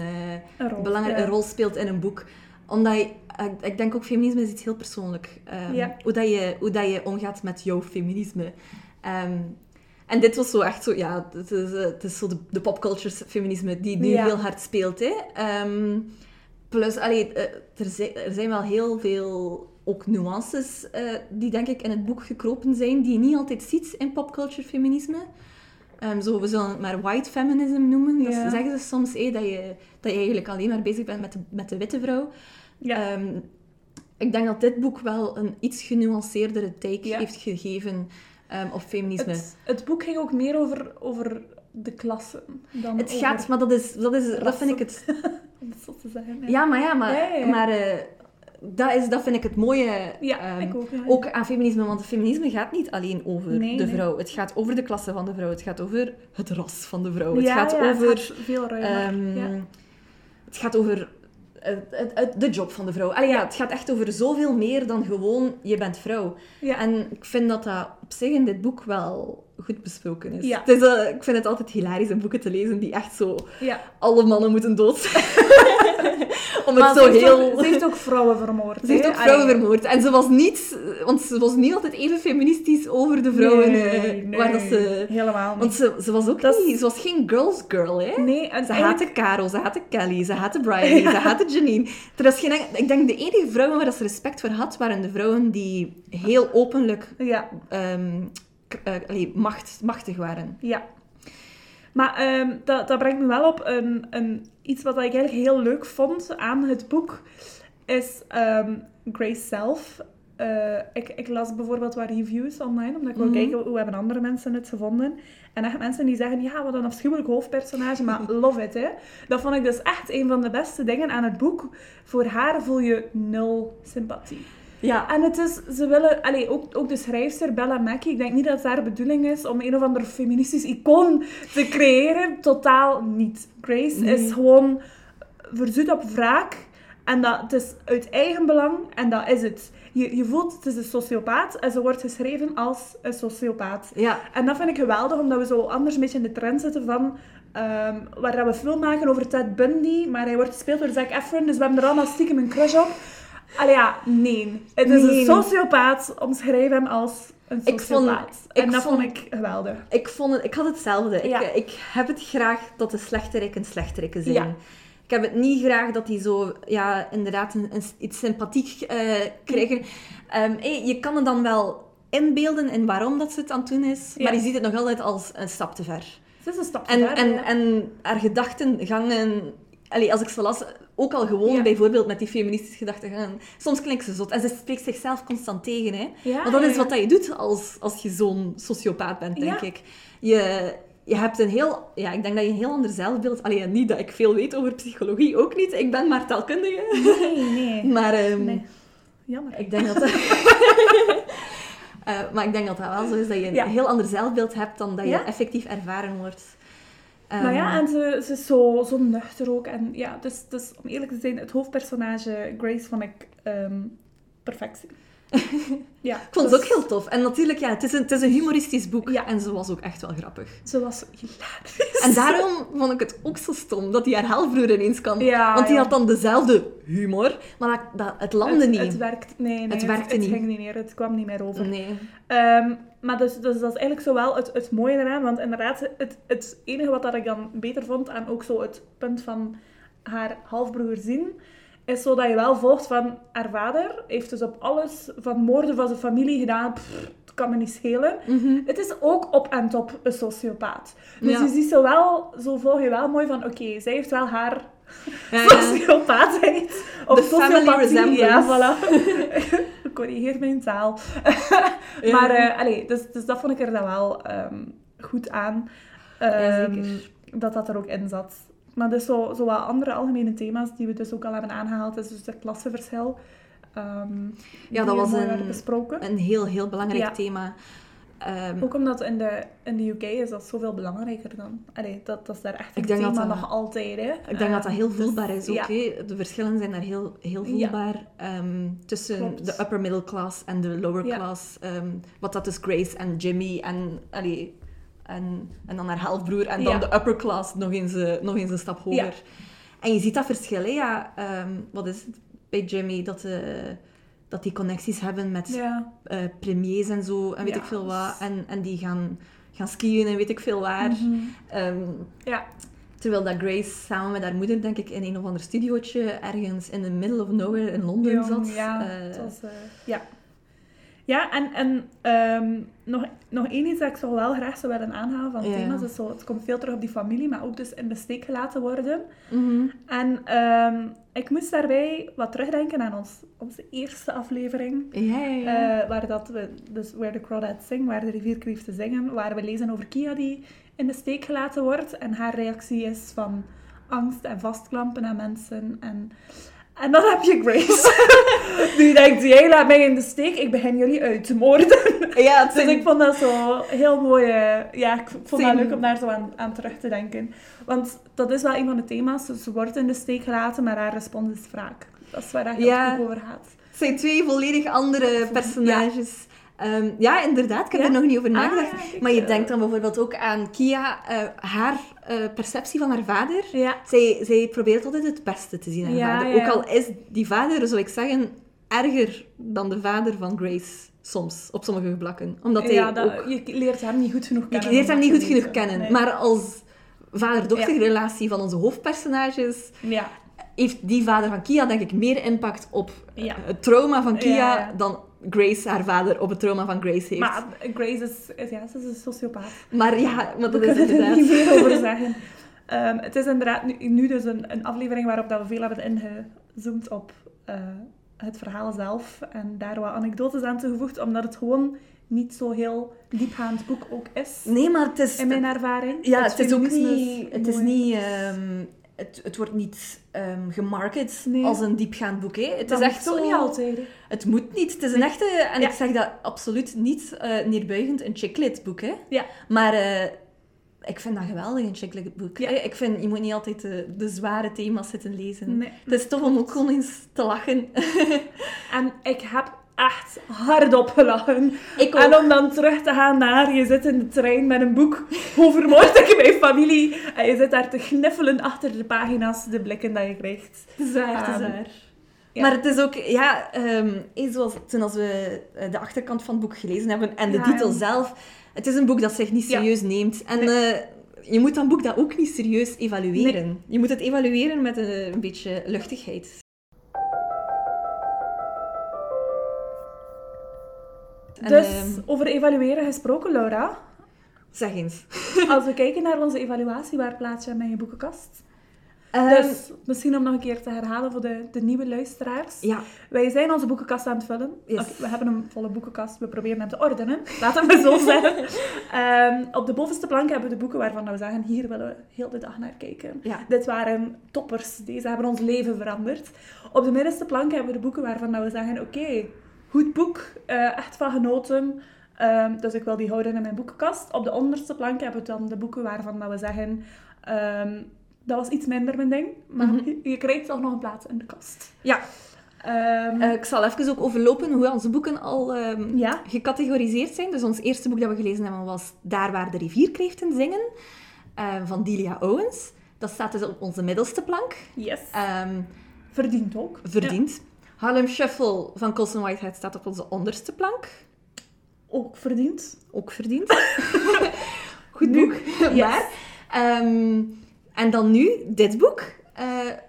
Speaker 2: Een rol.
Speaker 1: belangrijke
Speaker 2: ja.
Speaker 1: rol speelt in een boek. Omdat je, ik, ik denk ook, feminisme is iets heel persoonlijk. Ehm,
Speaker 2: Ja.
Speaker 1: hoe, dat je, hoe dat je omgaat met jouw feminisme. Ehm, en dit was zo echt zo, ja, het is, eh, het is zo de, de popculture feminisme die nu
Speaker 2: Ja.
Speaker 1: heel hard speelt. Hè. Ehm, plus, allee, eh, er, zijn, er zijn wel heel veel ook nuances eh, die denk ik in het boek gekropen zijn, die je niet altijd ziet in popculture feminisme. Ehm, zo, we zullen het maar white feminism noemen. Dat
Speaker 2: Ja.
Speaker 1: zeggen ze soms, eh, dat, je, dat je eigenlijk alleen maar bezig bent met de, met de witte vrouw.
Speaker 2: Ja.
Speaker 1: Ehm, ik denk dat dit boek wel een iets genuanceerdere take
Speaker 2: Ja.
Speaker 1: heeft gegeven ehm, op feminisme. Het,
Speaker 2: het, het boek ging ook meer over, over de klassen dan over...
Speaker 1: gaat, maar dat, is, dat, is, dat vind ik het...
Speaker 2: Om het zo te zeggen.
Speaker 1: Ja, maar ja, maar, maar eh, dat, is, dat vind ik het mooie
Speaker 2: Ja,
Speaker 1: ehm,
Speaker 2: ik ook. ja.
Speaker 1: ook aan feminisme. Want feminisme gaat niet alleen over
Speaker 2: Nee,
Speaker 1: de
Speaker 2: nee.
Speaker 1: vrouw. Het gaat over de klasse van de vrouw. Het gaat over het ras van de vrouw. Het
Speaker 2: Ja,
Speaker 1: gaat
Speaker 2: ja,
Speaker 1: over...
Speaker 2: Het gaat veel ruimer.
Speaker 1: Ehm. Het gaat over het- het- de job van de vrouw. Allee, ja, het gaat echt over zoveel meer dan gewoon je bent vrouw.
Speaker 2: Ja.
Speaker 1: En ik vind dat dat op zich in dit boek wel goed besproken is.
Speaker 2: Ja.
Speaker 1: Het is eh, ik vind het altijd hilarisch om boeken te lezen die echt zo...
Speaker 2: ja.
Speaker 1: Alle mannen moeten dood zijn. om het
Speaker 2: ze
Speaker 1: zo
Speaker 2: heeft
Speaker 1: heel...
Speaker 2: ook- ze heeft ook vrouwen vermoord.
Speaker 1: Ze heeft ook vrouwen
Speaker 2: Allee.
Speaker 1: vermoord. En ze was niet... Want ze was niet altijd even feministisch over de vrouwen.
Speaker 2: Nee,
Speaker 1: eh,
Speaker 2: nee,
Speaker 1: waar dat ze...
Speaker 2: Helemaal niet.
Speaker 1: Want ze, ze was ook
Speaker 2: Dat
Speaker 1: niet... Ze was geen girls girl, hè?
Speaker 2: Nee, en
Speaker 1: Ze
Speaker 2: eigenlijk-
Speaker 1: haatte Caro, ze haatte Kelly, ze haatte Briley, ze haatte Janine. Er is geen, ik denk de enige vrouwen waar ze respect voor had, waren de vrouwen die heel openlijk
Speaker 2: Ja,
Speaker 1: ehm, eh, allee, macht, machtig waren.
Speaker 2: ja. Maar ehm, dat, dat brengt me wel op een, een, iets wat ik eigenlijk heel leuk vond aan het boek. Is ehm, Grace zelf. Eh, ik, ik las bijvoorbeeld wat reviews online, omdat ik wil
Speaker 1: Mhm.
Speaker 2: kijken hoe hebben andere mensen het gevonden. En echt mensen die zeggen, ja, wat een afschuwelijk hoofdpersonage, maar love it, hè. Dat vond ik dus echt een van de beste dingen aan het boek. Voor haar voel je nul sympathie.
Speaker 1: Ja,
Speaker 2: En het is, ze willen, allee, ook, ook de schrijfster Bella Mackey, ik denk niet dat het haar bedoeling is om een of ander feministisch icoon te creëren. Totaal niet. Grace
Speaker 1: Nee.
Speaker 2: is gewoon verzoet op wraak. En dat, het is uit eigen belang en dat is het. Je, je voelt, het is een sociopaat en ze wordt geschreven als een sociopaat.
Speaker 1: ja.
Speaker 2: En dat vind ik geweldig, omdat we zo anders een beetje in de trend zitten van... ehm, waar dat we film maken over Ted Bundy, maar hij wordt gespeeld door Zac Efron, dus we hebben er allemaal stiekem een crush op. Allee, ja, nee. Het is
Speaker 1: Nee.
Speaker 2: een sociopaat, omschrijf hem als een
Speaker 1: Ik vond-
Speaker 2: sociopaat.
Speaker 1: ik
Speaker 2: en dat vond,
Speaker 1: vond-
Speaker 2: ik geweldig.
Speaker 1: Ik, vond het, ik had hetzelfde.
Speaker 2: Ja.
Speaker 1: Ik, ik heb het graag dat de slechterikken slechterikken zijn.
Speaker 2: Ja.
Speaker 1: Ik heb het niet graag dat die zo, ja, inderdaad, een, een- iets sympathiek eh, krijgen. Ehm, hey, je kan het dan wel inbeelden in waarom dat ze het aan het doen is,
Speaker 2: Ja.
Speaker 1: maar je ziet het nog altijd als een stap te ver.
Speaker 2: Het is een stap te
Speaker 1: En,
Speaker 2: ver,
Speaker 1: en, en haar gedachtengangen... Allee, als ik ze las, ook al gewoon
Speaker 2: Ja.
Speaker 1: bijvoorbeeld met die feministische gedachtengangen, soms klinkt ze zot. En ze spreekt zichzelf constant tegen, hè.
Speaker 2: Ja,
Speaker 1: Want dat is wat dat je doet als, als je zo'n sociopaat bent, denk ik. Je, je hebt een heel... Ja, ik denk dat je een heel ander zelfbeeld... Alleen niet dat ik veel weet over psychologie, ook niet. Ik ben maar taalkundige.
Speaker 2: Nee, nee.
Speaker 1: Maar ehm,
Speaker 2: nee. Jammer.
Speaker 1: ik denk dat... Eh, maar ik denk dat dat wel zo is, dat je een
Speaker 2: Ja.
Speaker 1: heel ander zelfbeeld hebt dan dat je
Speaker 2: Ja.
Speaker 1: effectief ervaren wordt. Ehm,
Speaker 2: Maar ja, en ze, ze is zo, zo nuchter ook. En ja, dus, dus om eerlijk te zijn, het hoofdpersonage Grace vond ik ehm, perfectie. ja,
Speaker 1: Ik vond het
Speaker 2: dus
Speaker 1: ook heel tof. En natuurlijk, ja, het is een, het is een humoristisch boek.
Speaker 2: Ja.
Speaker 1: En ze was ook echt wel grappig.
Speaker 2: Ze was hilarisch.
Speaker 1: En daarom vond ik het ook zo stom dat die haar halfbroer ineens kan.
Speaker 2: Ja,
Speaker 1: Want die
Speaker 2: ja.
Speaker 1: had dan dezelfde humor, maar dat, dat, het landde
Speaker 2: het,
Speaker 1: niet.
Speaker 2: Het werkt, nee, nee,
Speaker 1: Het werkte
Speaker 2: het
Speaker 1: niet.
Speaker 2: ging niet meer. Het kwam niet meer over.
Speaker 1: Nee.
Speaker 2: Ehm, maar dus, dus dat is eigenlijk zo wel het, het mooie eraan. Want inderdaad, het, het enige wat dat ik dan beter vond aan ook zo het punt van haar halfbroer zien, is zo dat je wel volgt van haar vader heeft dus op alles van moorden van zijn familie gedaan. Pff, het kan me niet schelen.
Speaker 1: Mhm.
Speaker 2: Het is ook op en top een sociopaat. Dus
Speaker 1: Ja.
Speaker 2: je ziet zo wel, zo volg je wel mooi van, oké, zij heeft wel haar
Speaker 1: Ja, ja.
Speaker 2: sociopaatheid. Of sociopathie. Ja, voilà. Corrigeer mijn taal. Maar, allee, dus, dus dat vond ik er dan wel ehm, goed aan.
Speaker 1: Zeker.
Speaker 2: dat dat er ook in zat. Maar dus zo, zo wat andere algemene thema's die we dus ook al hebben aangehaald, is dus het klassenverschil. Ehm
Speaker 1: Ja, dat was een-
Speaker 2: besproken.
Speaker 1: Een heel, heel belangrijk
Speaker 2: Ja.
Speaker 1: thema. Ehm,
Speaker 2: Ook omdat in de, in de UK is dat zoveel belangrijker dan. Allee, dat, dat is daar echt een
Speaker 1: Ik denk dat
Speaker 2: thema
Speaker 1: dat-
Speaker 2: nog altijd. Hè.
Speaker 1: ik denk dat dat heel
Speaker 2: dus,
Speaker 1: voelbaar is ook.
Speaker 2: ja.
Speaker 1: hè. De verschillen zijn daar heel, heel
Speaker 2: Ja.
Speaker 1: voelbaar ehm, tussen
Speaker 2: Klopt.
Speaker 1: de upper middle class en de lower
Speaker 2: Ja.
Speaker 1: class. Ehm, wat dat is Grace en Jimmy en, allee, en, en dan haar halfbroer. En dan de upper class nog eens, eh, nog eens een stap hoger. En je ziet dat verschil. Hè? Ja, ehm, wat is het bij Jimmy? Dat, eh, dat die connecties hebben met
Speaker 2: Ja.
Speaker 1: eh, premiers en zo. En weet
Speaker 2: Ja,
Speaker 1: ik veel wat. En, en die gaan, gaan skiën en weet ik veel waar.
Speaker 2: Mhm.
Speaker 1: Ehm,
Speaker 2: Ja.
Speaker 1: Terwijl dat Grace samen met haar moeder, denk ik, in een of ander studiootje ergens in the middle of nowhere in Londen
Speaker 2: Jong,
Speaker 1: zat.
Speaker 2: Ja,
Speaker 1: Eh,
Speaker 2: was, eh, ja. Ja, en, en ehm, nog, nog één iets dat ik zo wel graag zou willen aanhalen van
Speaker 1: Ja.
Speaker 2: thema's. is zo, het komt veel terug op die familie, maar ook dus in de steek gelaten worden.
Speaker 1: mhm.
Speaker 2: En ehm, ik moest daarbij wat terugdenken aan ons, onze eerste aflevering.
Speaker 1: Ja, ja, ja.
Speaker 2: eh, waar dat we, dus Where the Crawdads Sing, waar de rivier te zingen, waar we lezen over Kia die in de steek gelaten wordt. En haar reactie is van angst en vastklampen aan mensen. En, en dan heb je Grace. die denkt, jij laat mij in de steek, ik begin jullie uit te moorden.
Speaker 1: ja, het
Speaker 2: Dus ik vond dat zo heel mooi. eh, ja, ik vond dat leuk om daar zo aan, aan terug te denken. Want dat is wel een van de thema's. Dus Ze wordt in de steek gelaten, maar haar respons is wraak. Dat is waar dat
Speaker 1: Ja.
Speaker 2: het ook over gaat.
Speaker 1: het zijn twee volledig andere personages. Ja, ja inderdaad. Ik heb
Speaker 2: Ja?
Speaker 1: er nog niet over
Speaker 2: Ah,
Speaker 1: nagedacht.
Speaker 2: ja,
Speaker 1: maar je
Speaker 2: eh.
Speaker 1: denkt dan bijvoorbeeld ook aan Kia, eh, haar eh, perceptie van haar vader.
Speaker 2: Ja.
Speaker 1: Zij, zij probeert altijd het beste te zien aan haar vader. Ook al is die vader, zou ik zeggen, erger dan de vader van Grace. Soms, op sommige vlakken. Omdat hij
Speaker 2: ja, dat,
Speaker 1: ook...
Speaker 2: je leert hem niet goed genoeg
Speaker 1: Je
Speaker 2: kennen.
Speaker 1: leert
Speaker 2: om
Speaker 1: hem niet goed genoeg kennen.
Speaker 2: Nee.
Speaker 1: Maar als vader-dochterrelatie van onze hoofdpersonages
Speaker 2: Ja,
Speaker 1: heeft die vader van Kia denk ik meer impact op het trauma van Kia dan Grace, haar vader, op het trauma van Grace heeft.
Speaker 2: maar Grace is, ja, ze is een sociopaat.
Speaker 1: Maar ja, maar dat
Speaker 2: We
Speaker 1: is
Speaker 2: kunnen er
Speaker 1: inderdaad...
Speaker 2: niet meer over zeggen. Ehm, het is inderdaad nu, nu dus een, een aflevering waarop dat we veel hebben ingezoomd op eh, het verhaal zelf. En daar wat anekdotes aan toegevoegd, omdat het gewoon niet zo heel diepgaand boek ook is.
Speaker 1: Nee, maar het is...
Speaker 2: In mijn ervaring.
Speaker 1: Ja, het is ook niet... Het is niet... ehm, het, het wordt niet ehm gemarket
Speaker 2: Nee.
Speaker 1: als een diepgaand boek. Hè. Het
Speaker 2: Dat
Speaker 1: is echt zo...
Speaker 2: niet altijd. hè.
Speaker 1: Het moet niet. Het is een echte... En
Speaker 2: Ja.
Speaker 1: ik zeg dat absoluut niet eh neerbuigend een chicklit boek. Hè.
Speaker 2: Ja.
Speaker 1: Maar eh, ik vind dat geweldig, een chicklit boek.
Speaker 2: Ja.
Speaker 1: Eh, Ik vind, je moet niet altijd de, de zware thema's zitten lezen.
Speaker 2: Nee.
Speaker 1: Het is tof om ook gewoon eens te lachen.
Speaker 2: En ik heb echt hardop gelachen.
Speaker 1: Ik
Speaker 2: En om dan terug te gaan naar, je zit in de trein met een boek over moord in mijn familie. En je zit daar te gniffelen achter de pagina's, de blikken dat je krijgt.
Speaker 1: Het is waar, het is
Speaker 2: Ehm,
Speaker 1: waar.
Speaker 2: ja.
Speaker 1: Maar het is ook, ja, eh, zoals toen als we eh, de achterkant van het boek gelezen hebben en de
Speaker 2: Ja,
Speaker 1: titel
Speaker 2: ja.
Speaker 1: zelf, het is een boek dat zich niet serieus neemt. En
Speaker 2: Nee.
Speaker 1: eh, je moet dat boek dat ook niet serieus evalueren. Je moet het evalueren met een, een beetje luchtigheid. En,
Speaker 2: dus
Speaker 1: ehm,
Speaker 2: over evalueren gesproken, Laura.
Speaker 1: zeg eens.
Speaker 2: Als we kijken naar onze evaluatie, waar plaats je hem in je boekenkast?
Speaker 1: Ehm,
Speaker 2: dus misschien om nog een keer te herhalen voor de, de nieuwe luisteraars.
Speaker 1: Ja,
Speaker 2: Wij zijn onze boekenkast aan het vullen.
Speaker 1: Yes.
Speaker 2: We hebben een volle boekenkast. We proberen hem te ordenen. Laten we zo zeggen. Ehm, op de bovenste plank hebben we de boeken waarvan we zeggen, hier willen we heel de dag naar kijken.
Speaker 1: ja.
Speaker 2: Dit waren toppers. Deze hebben ons leven veranderd. Op de middenste plank hebben we de boeken waarvan we zeggen, oké, goed boek. eh, echt van genoten. Ehm, dus ik wil die houden in mijn boekenkast. Op de onderste plank hebben we dan de boeken waarvan we zeggen... ehm, dat was iets minder mijn ding, maar
Speaker 1: Mhm.
Speaker 2: je, je krijgt toch nog een plaats in de kast.
Speaker 1: ja.
Speaker 2: Ehm,
Speaker 1: Eh, ik zal even ook overlopen hoe onze boeken al
Speaker 2: ja,
Speaker 1: gecategoriseerd zijn. Dus ons eerste boek dat we gelezen hebben was Daar waar de rivierkreeften zingen, eh, van Delia Owens. Dat staat dus op onze middelste plank.
Speaker 2: yes. Verdient ook.
Speaker 1: verdiend. Harlem Shuffle van Colson Whitehead staat op onze onderste plank.
Speaker 2: Ook verdiend.
Speaker 1: Ook verdiend. Goed boek.
Speaker 2: yes.
Speaker 1: Maar, ehm, en dan nu, dit boek. Eh,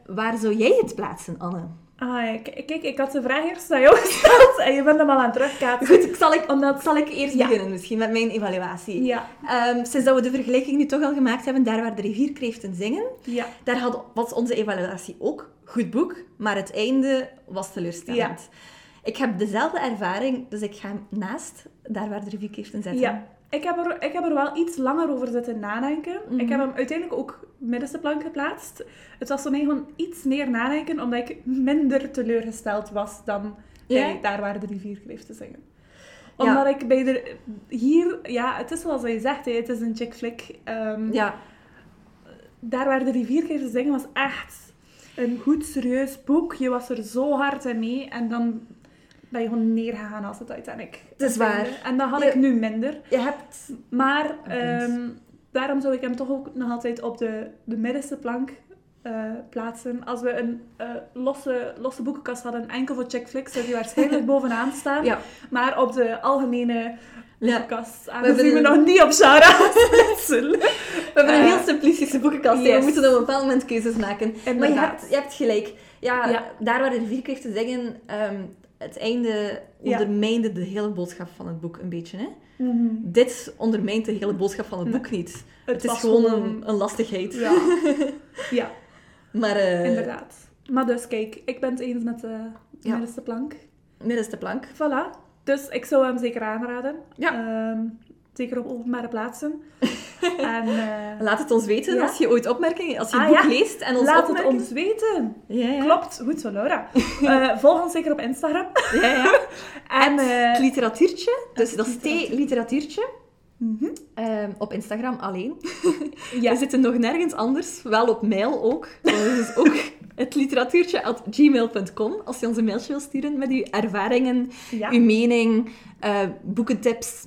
Speaker 1: waar zou jij het plaatsen, Anne?
Speaker 2: Ah, kijk, ik had de vraag eerst aan jou gesteld en je bent hem al aan het terugkaatsen.
Speaker 1: Goed, zal ik,
Speaker 2: Omdat...
Speaker 1: zal ik eerst
Speaker 2: Ja.
Speaker 1: beginnen misschien met mijn evaluatie.
Speaker 2: Ja,
Speaker 1: Ehm, sinds dat we de vergelijking nu toch al gemaakt hebben, daar waar de rivierkreeften zingen,
Speaker 2: ja.
Speaker 1: daar had, was onze evaluatie ook goed boek, maar het einde was teleurstellend. Ik heb dezelfde ervaring, dus ik ga hem naast daar waar de rivierkreeften zetten.
Speaker 2: Ja, ik heb, er, ik heb er wel iets langer over zitten nadenken.
Speaker 1: Mhm.
Speaker 2: Ik heb hem uiteindelijk ook middenste plank geplaatst. Het was voor mij gewoon iets meer nadenken, omdat ik minder teleurgesteld was dan bij Daar waren de rivierkreeften zingen.
Speaker 1: Ja.
Speaker 2: Omdat ik bij de... Hier... Ja, het is zoals je zegt, hè, het is een chick flick. Ehm,
Speaker 1: Ja,
Speaker 2: Daar waar de rivierkreeften zingen was echt een goed, serieus boek. Je was er zo hard in mee. En dan ben je gewoon neergegaan als het Titanic.
Speaker 1: Het is waar.
Speaker 2: En dat had ik nu minder.
Speaker 1: je hebt...
Speaker 2: Maar
Speaker 1: punt.
Speaker 2: ehm, daarom zou ik hem toch ook nog altijd op de, de middenste plank eh, plaatsen. Als we een eh, losse, losse boekenkast hadden, enkel voor chick flicks, zou die waarschijnlijk bovenaan staan.
Speaker 1: Ja,
Speaker 2: Maar op de algemene. Boekenkast, aangezien we
Speaker 1: een-
Speaker 2: nog niet op splitsen.
Speaker 1: We hebben een
Speaker 2: Eh,
Speaker 1: heel simplistische boekenkast.
Speaker 2: yes.
Speaker 1: We moeten op een bepaald moment keuzes maken. Maar je hebt, je hebt gelijk. Ja,
Speaker 2: Ja.
Speaker 1: daar waar de rivierkreeften zeggen, ehm, het einde
Speaker 2: Ja.
Speaker 1: ondermijnde de hele boodschap van het boek een beetje. Hè?
Speaker 2: Mhm.
Speaker 1: Dit ondermijnt de hele boodschap van het boek niet. Het, is gewoon een, een lastigheid.
Speaker 2: Ja. ja,
Speaker 1: Maar eh
Speaker 2: inderdaad. Maar dus, kijk, ik ben het eens met de middenste plank.
Speaker 1: middenste plank.
Speaker 2: Voilà. Dus ik zou hem zeker aanraden.
Speaker 1: Ja.
Speaker 2: Ehm, zeker op openbare plaatsen. en, eh,
Speaker 1: Laat het ons weten
Speaker 2: Ja.
Speaker 1: als je ooit opmerkingen, als je het
Speaker 2: Ah,
Speaker 1: boek
Speaker 2: ja.
Speaker 1: leest en ons
Speaker 2: laat het ons weten.
Speaker 1: Ja, ja.
Speaker 2: Klopt. Goed zo, Laura. Eh, volg ons zeker op Instagram.
Speaker 1: Ja, ja.
Speaker 2: En,
Speaker 1: Het
Speaker 2: eh,
Speaker 1: literatuurtje, dus
Speaker 2: het
Speaker 1: dat is T-literatuurtje.
Speaker 2: mhm.
Speaker 1: Ehm, op Instagram alleen.
Speaker 2: ja.
Speaker 1: We zitten nog nergens anders, wel op mail ook. Dus ook het literatuurtje at gmail.com als je ons een mailtje wil sturen met uw ervaringen,
Speaker 2: ja.
Speaker 1: uw mening, eh, boekentips.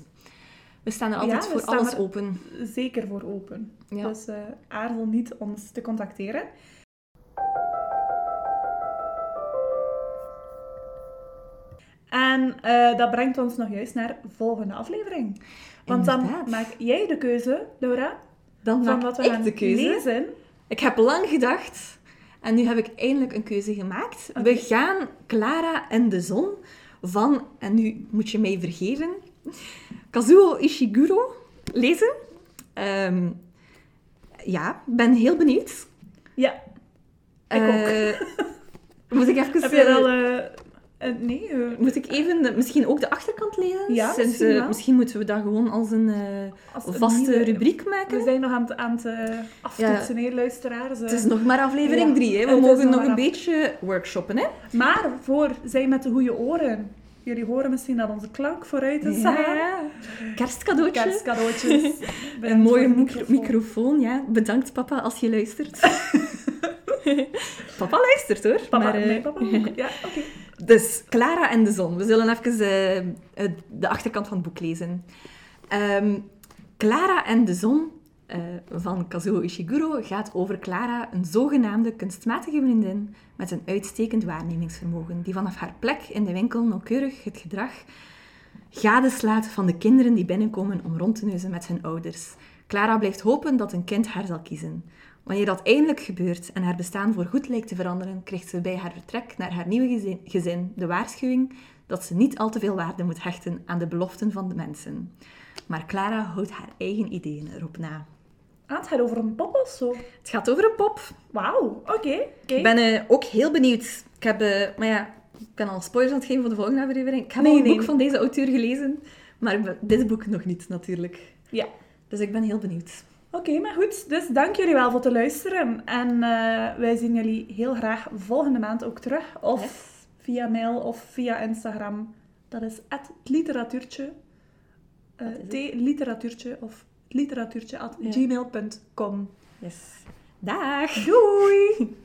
Speaker 1: We staan er altijd
Speaker 2: Ja,
Speaker 1: voor alles open.
Speaker 2: zeker voor open.
Speaker 1: Ja.
Speaker 2: Dus eh aarzel niet ons te contacteren. En eh, dat brengt ons nog juist naar de volgende aflevering. Want dan maak jij de keuze, Laura,
Speaker 1: Dan
Speaker 2: van wat we
Speaker 1: ik
Speaker 2: gaan
Speaker 1: de keuze.
Speaker 2: lezen.
Speaker 1: Ik heb lang gedacht en nu heb ik eindelijk een keuze gemaakt. We gaan Clara en de Zon van, en nu moet je mij vergeven, Kazuo Ishiguro lezen. Ehm, ja, ben heel benieuwd.
Speaker 2: Ja, ik ook.
Speaker 1: Eh, Moet ik even...
Speaker 2: Heb je al... eh, nee, eh,
Speaker 1: Moet ik even de- misschien ook de achterkant lezen?
Speaker 2: Ja,
Speaker 1: Sinds,
Speaker 2: misschien
Speaker 1: eh, misschien moeten we dat gewoon als een
Speaker 2: als
Speaker 1: vaste
Speaker 2: nieuwe-
Speaker 1: rubriek maken.
Speaker 2: We zijn nog aan het, aan het aftoetsen, hè, luisteraars.
Speaker 1: Het is nog maar aflevering
Speaker 2: Ja,
Speaker 1: 3, hè. We mogen
Speaker 2: nog
Speaker 1: een beetje workshoppen, hè.
Speaker 2: Maar voor zij met de goede oren. Jullie horen misschien dat onze klank vooruit is.
Speaker 1: Ja. Kerstcadeautje.
Speaker 2: Kerstcadeautjes.
Speaker 1: Een mooie microfoon, ja. Bedankt papa als je luistert. papa luistert hoor.
Speaker 2: Papa,
Speaker 1: maar,
Speaker 2: nee, papa ook. Ja, oké.
Speaker 1: Dus Clara en de zon. We zullen even eh, eh, de achterkant van het boek lezen. Ehm, Clara en de zon eh, van Kazuo Ishiguro gaat over Clara, een zogenaamde kunstmatige vriendin met een uitstekend waarnemingsvermogen, die vanaf haar plek in de winkel nauwkeurig het gedrag gadeslaat van de kinderen die binnenkomen om rond te neuzen met hun ouders. Clara blijft hopen dat een kind haar zal kiezen. Wanneer dat eindelijk gebeurt en haar bestaan voorgoed lijkt te veranderen, krijgt ze bij haar vertrek naar haar nieuwe gezin, de waarschuwing dat ze niet al te veel waarde moet hechten aan de beloften van de mensen. Maar Clara houdt haar eigen ideeën erop na.
Speaker 2: Ah, het gaat over een pop of zo.
Speaker 1: Het gaat over een pop.
Speaker 2: Wauw, oké. oké.
Speaker 1: Ik ben eh, ook heel benieuwd. Ik heb, eh, maar ja, ik ben al spoilers aan het geven voor de volgende aflevering. Ik heb
Speaker 2: Nee,
Speaker 1: al een
Speaker 2: nee.
Speaker 1: boek van deze auteur gelezen, maar dit boek nog niet natuurlijk.
Speaker 2: Ja.
Speaker 1: Dus ik ben heel benieuwd.
Speaker 2: Oké, maar goed. Dus dank jullie wel voor het luisteren. En eh, wij zien jullie heel graag volgende maand ook terug. Of
Speaker 1: Yes.
Speaker 2: via mail of via Instagram. Dat is het literatuurtje. Eh,
Speaker 1: Dat is het.
Speaker 2: T-literatuurtje of literatuurtje at
Speaker 1: Ja.
Speaker 2: gmail.com.
Speaker 1: Yes. Dag!
Speaker 2: Doei!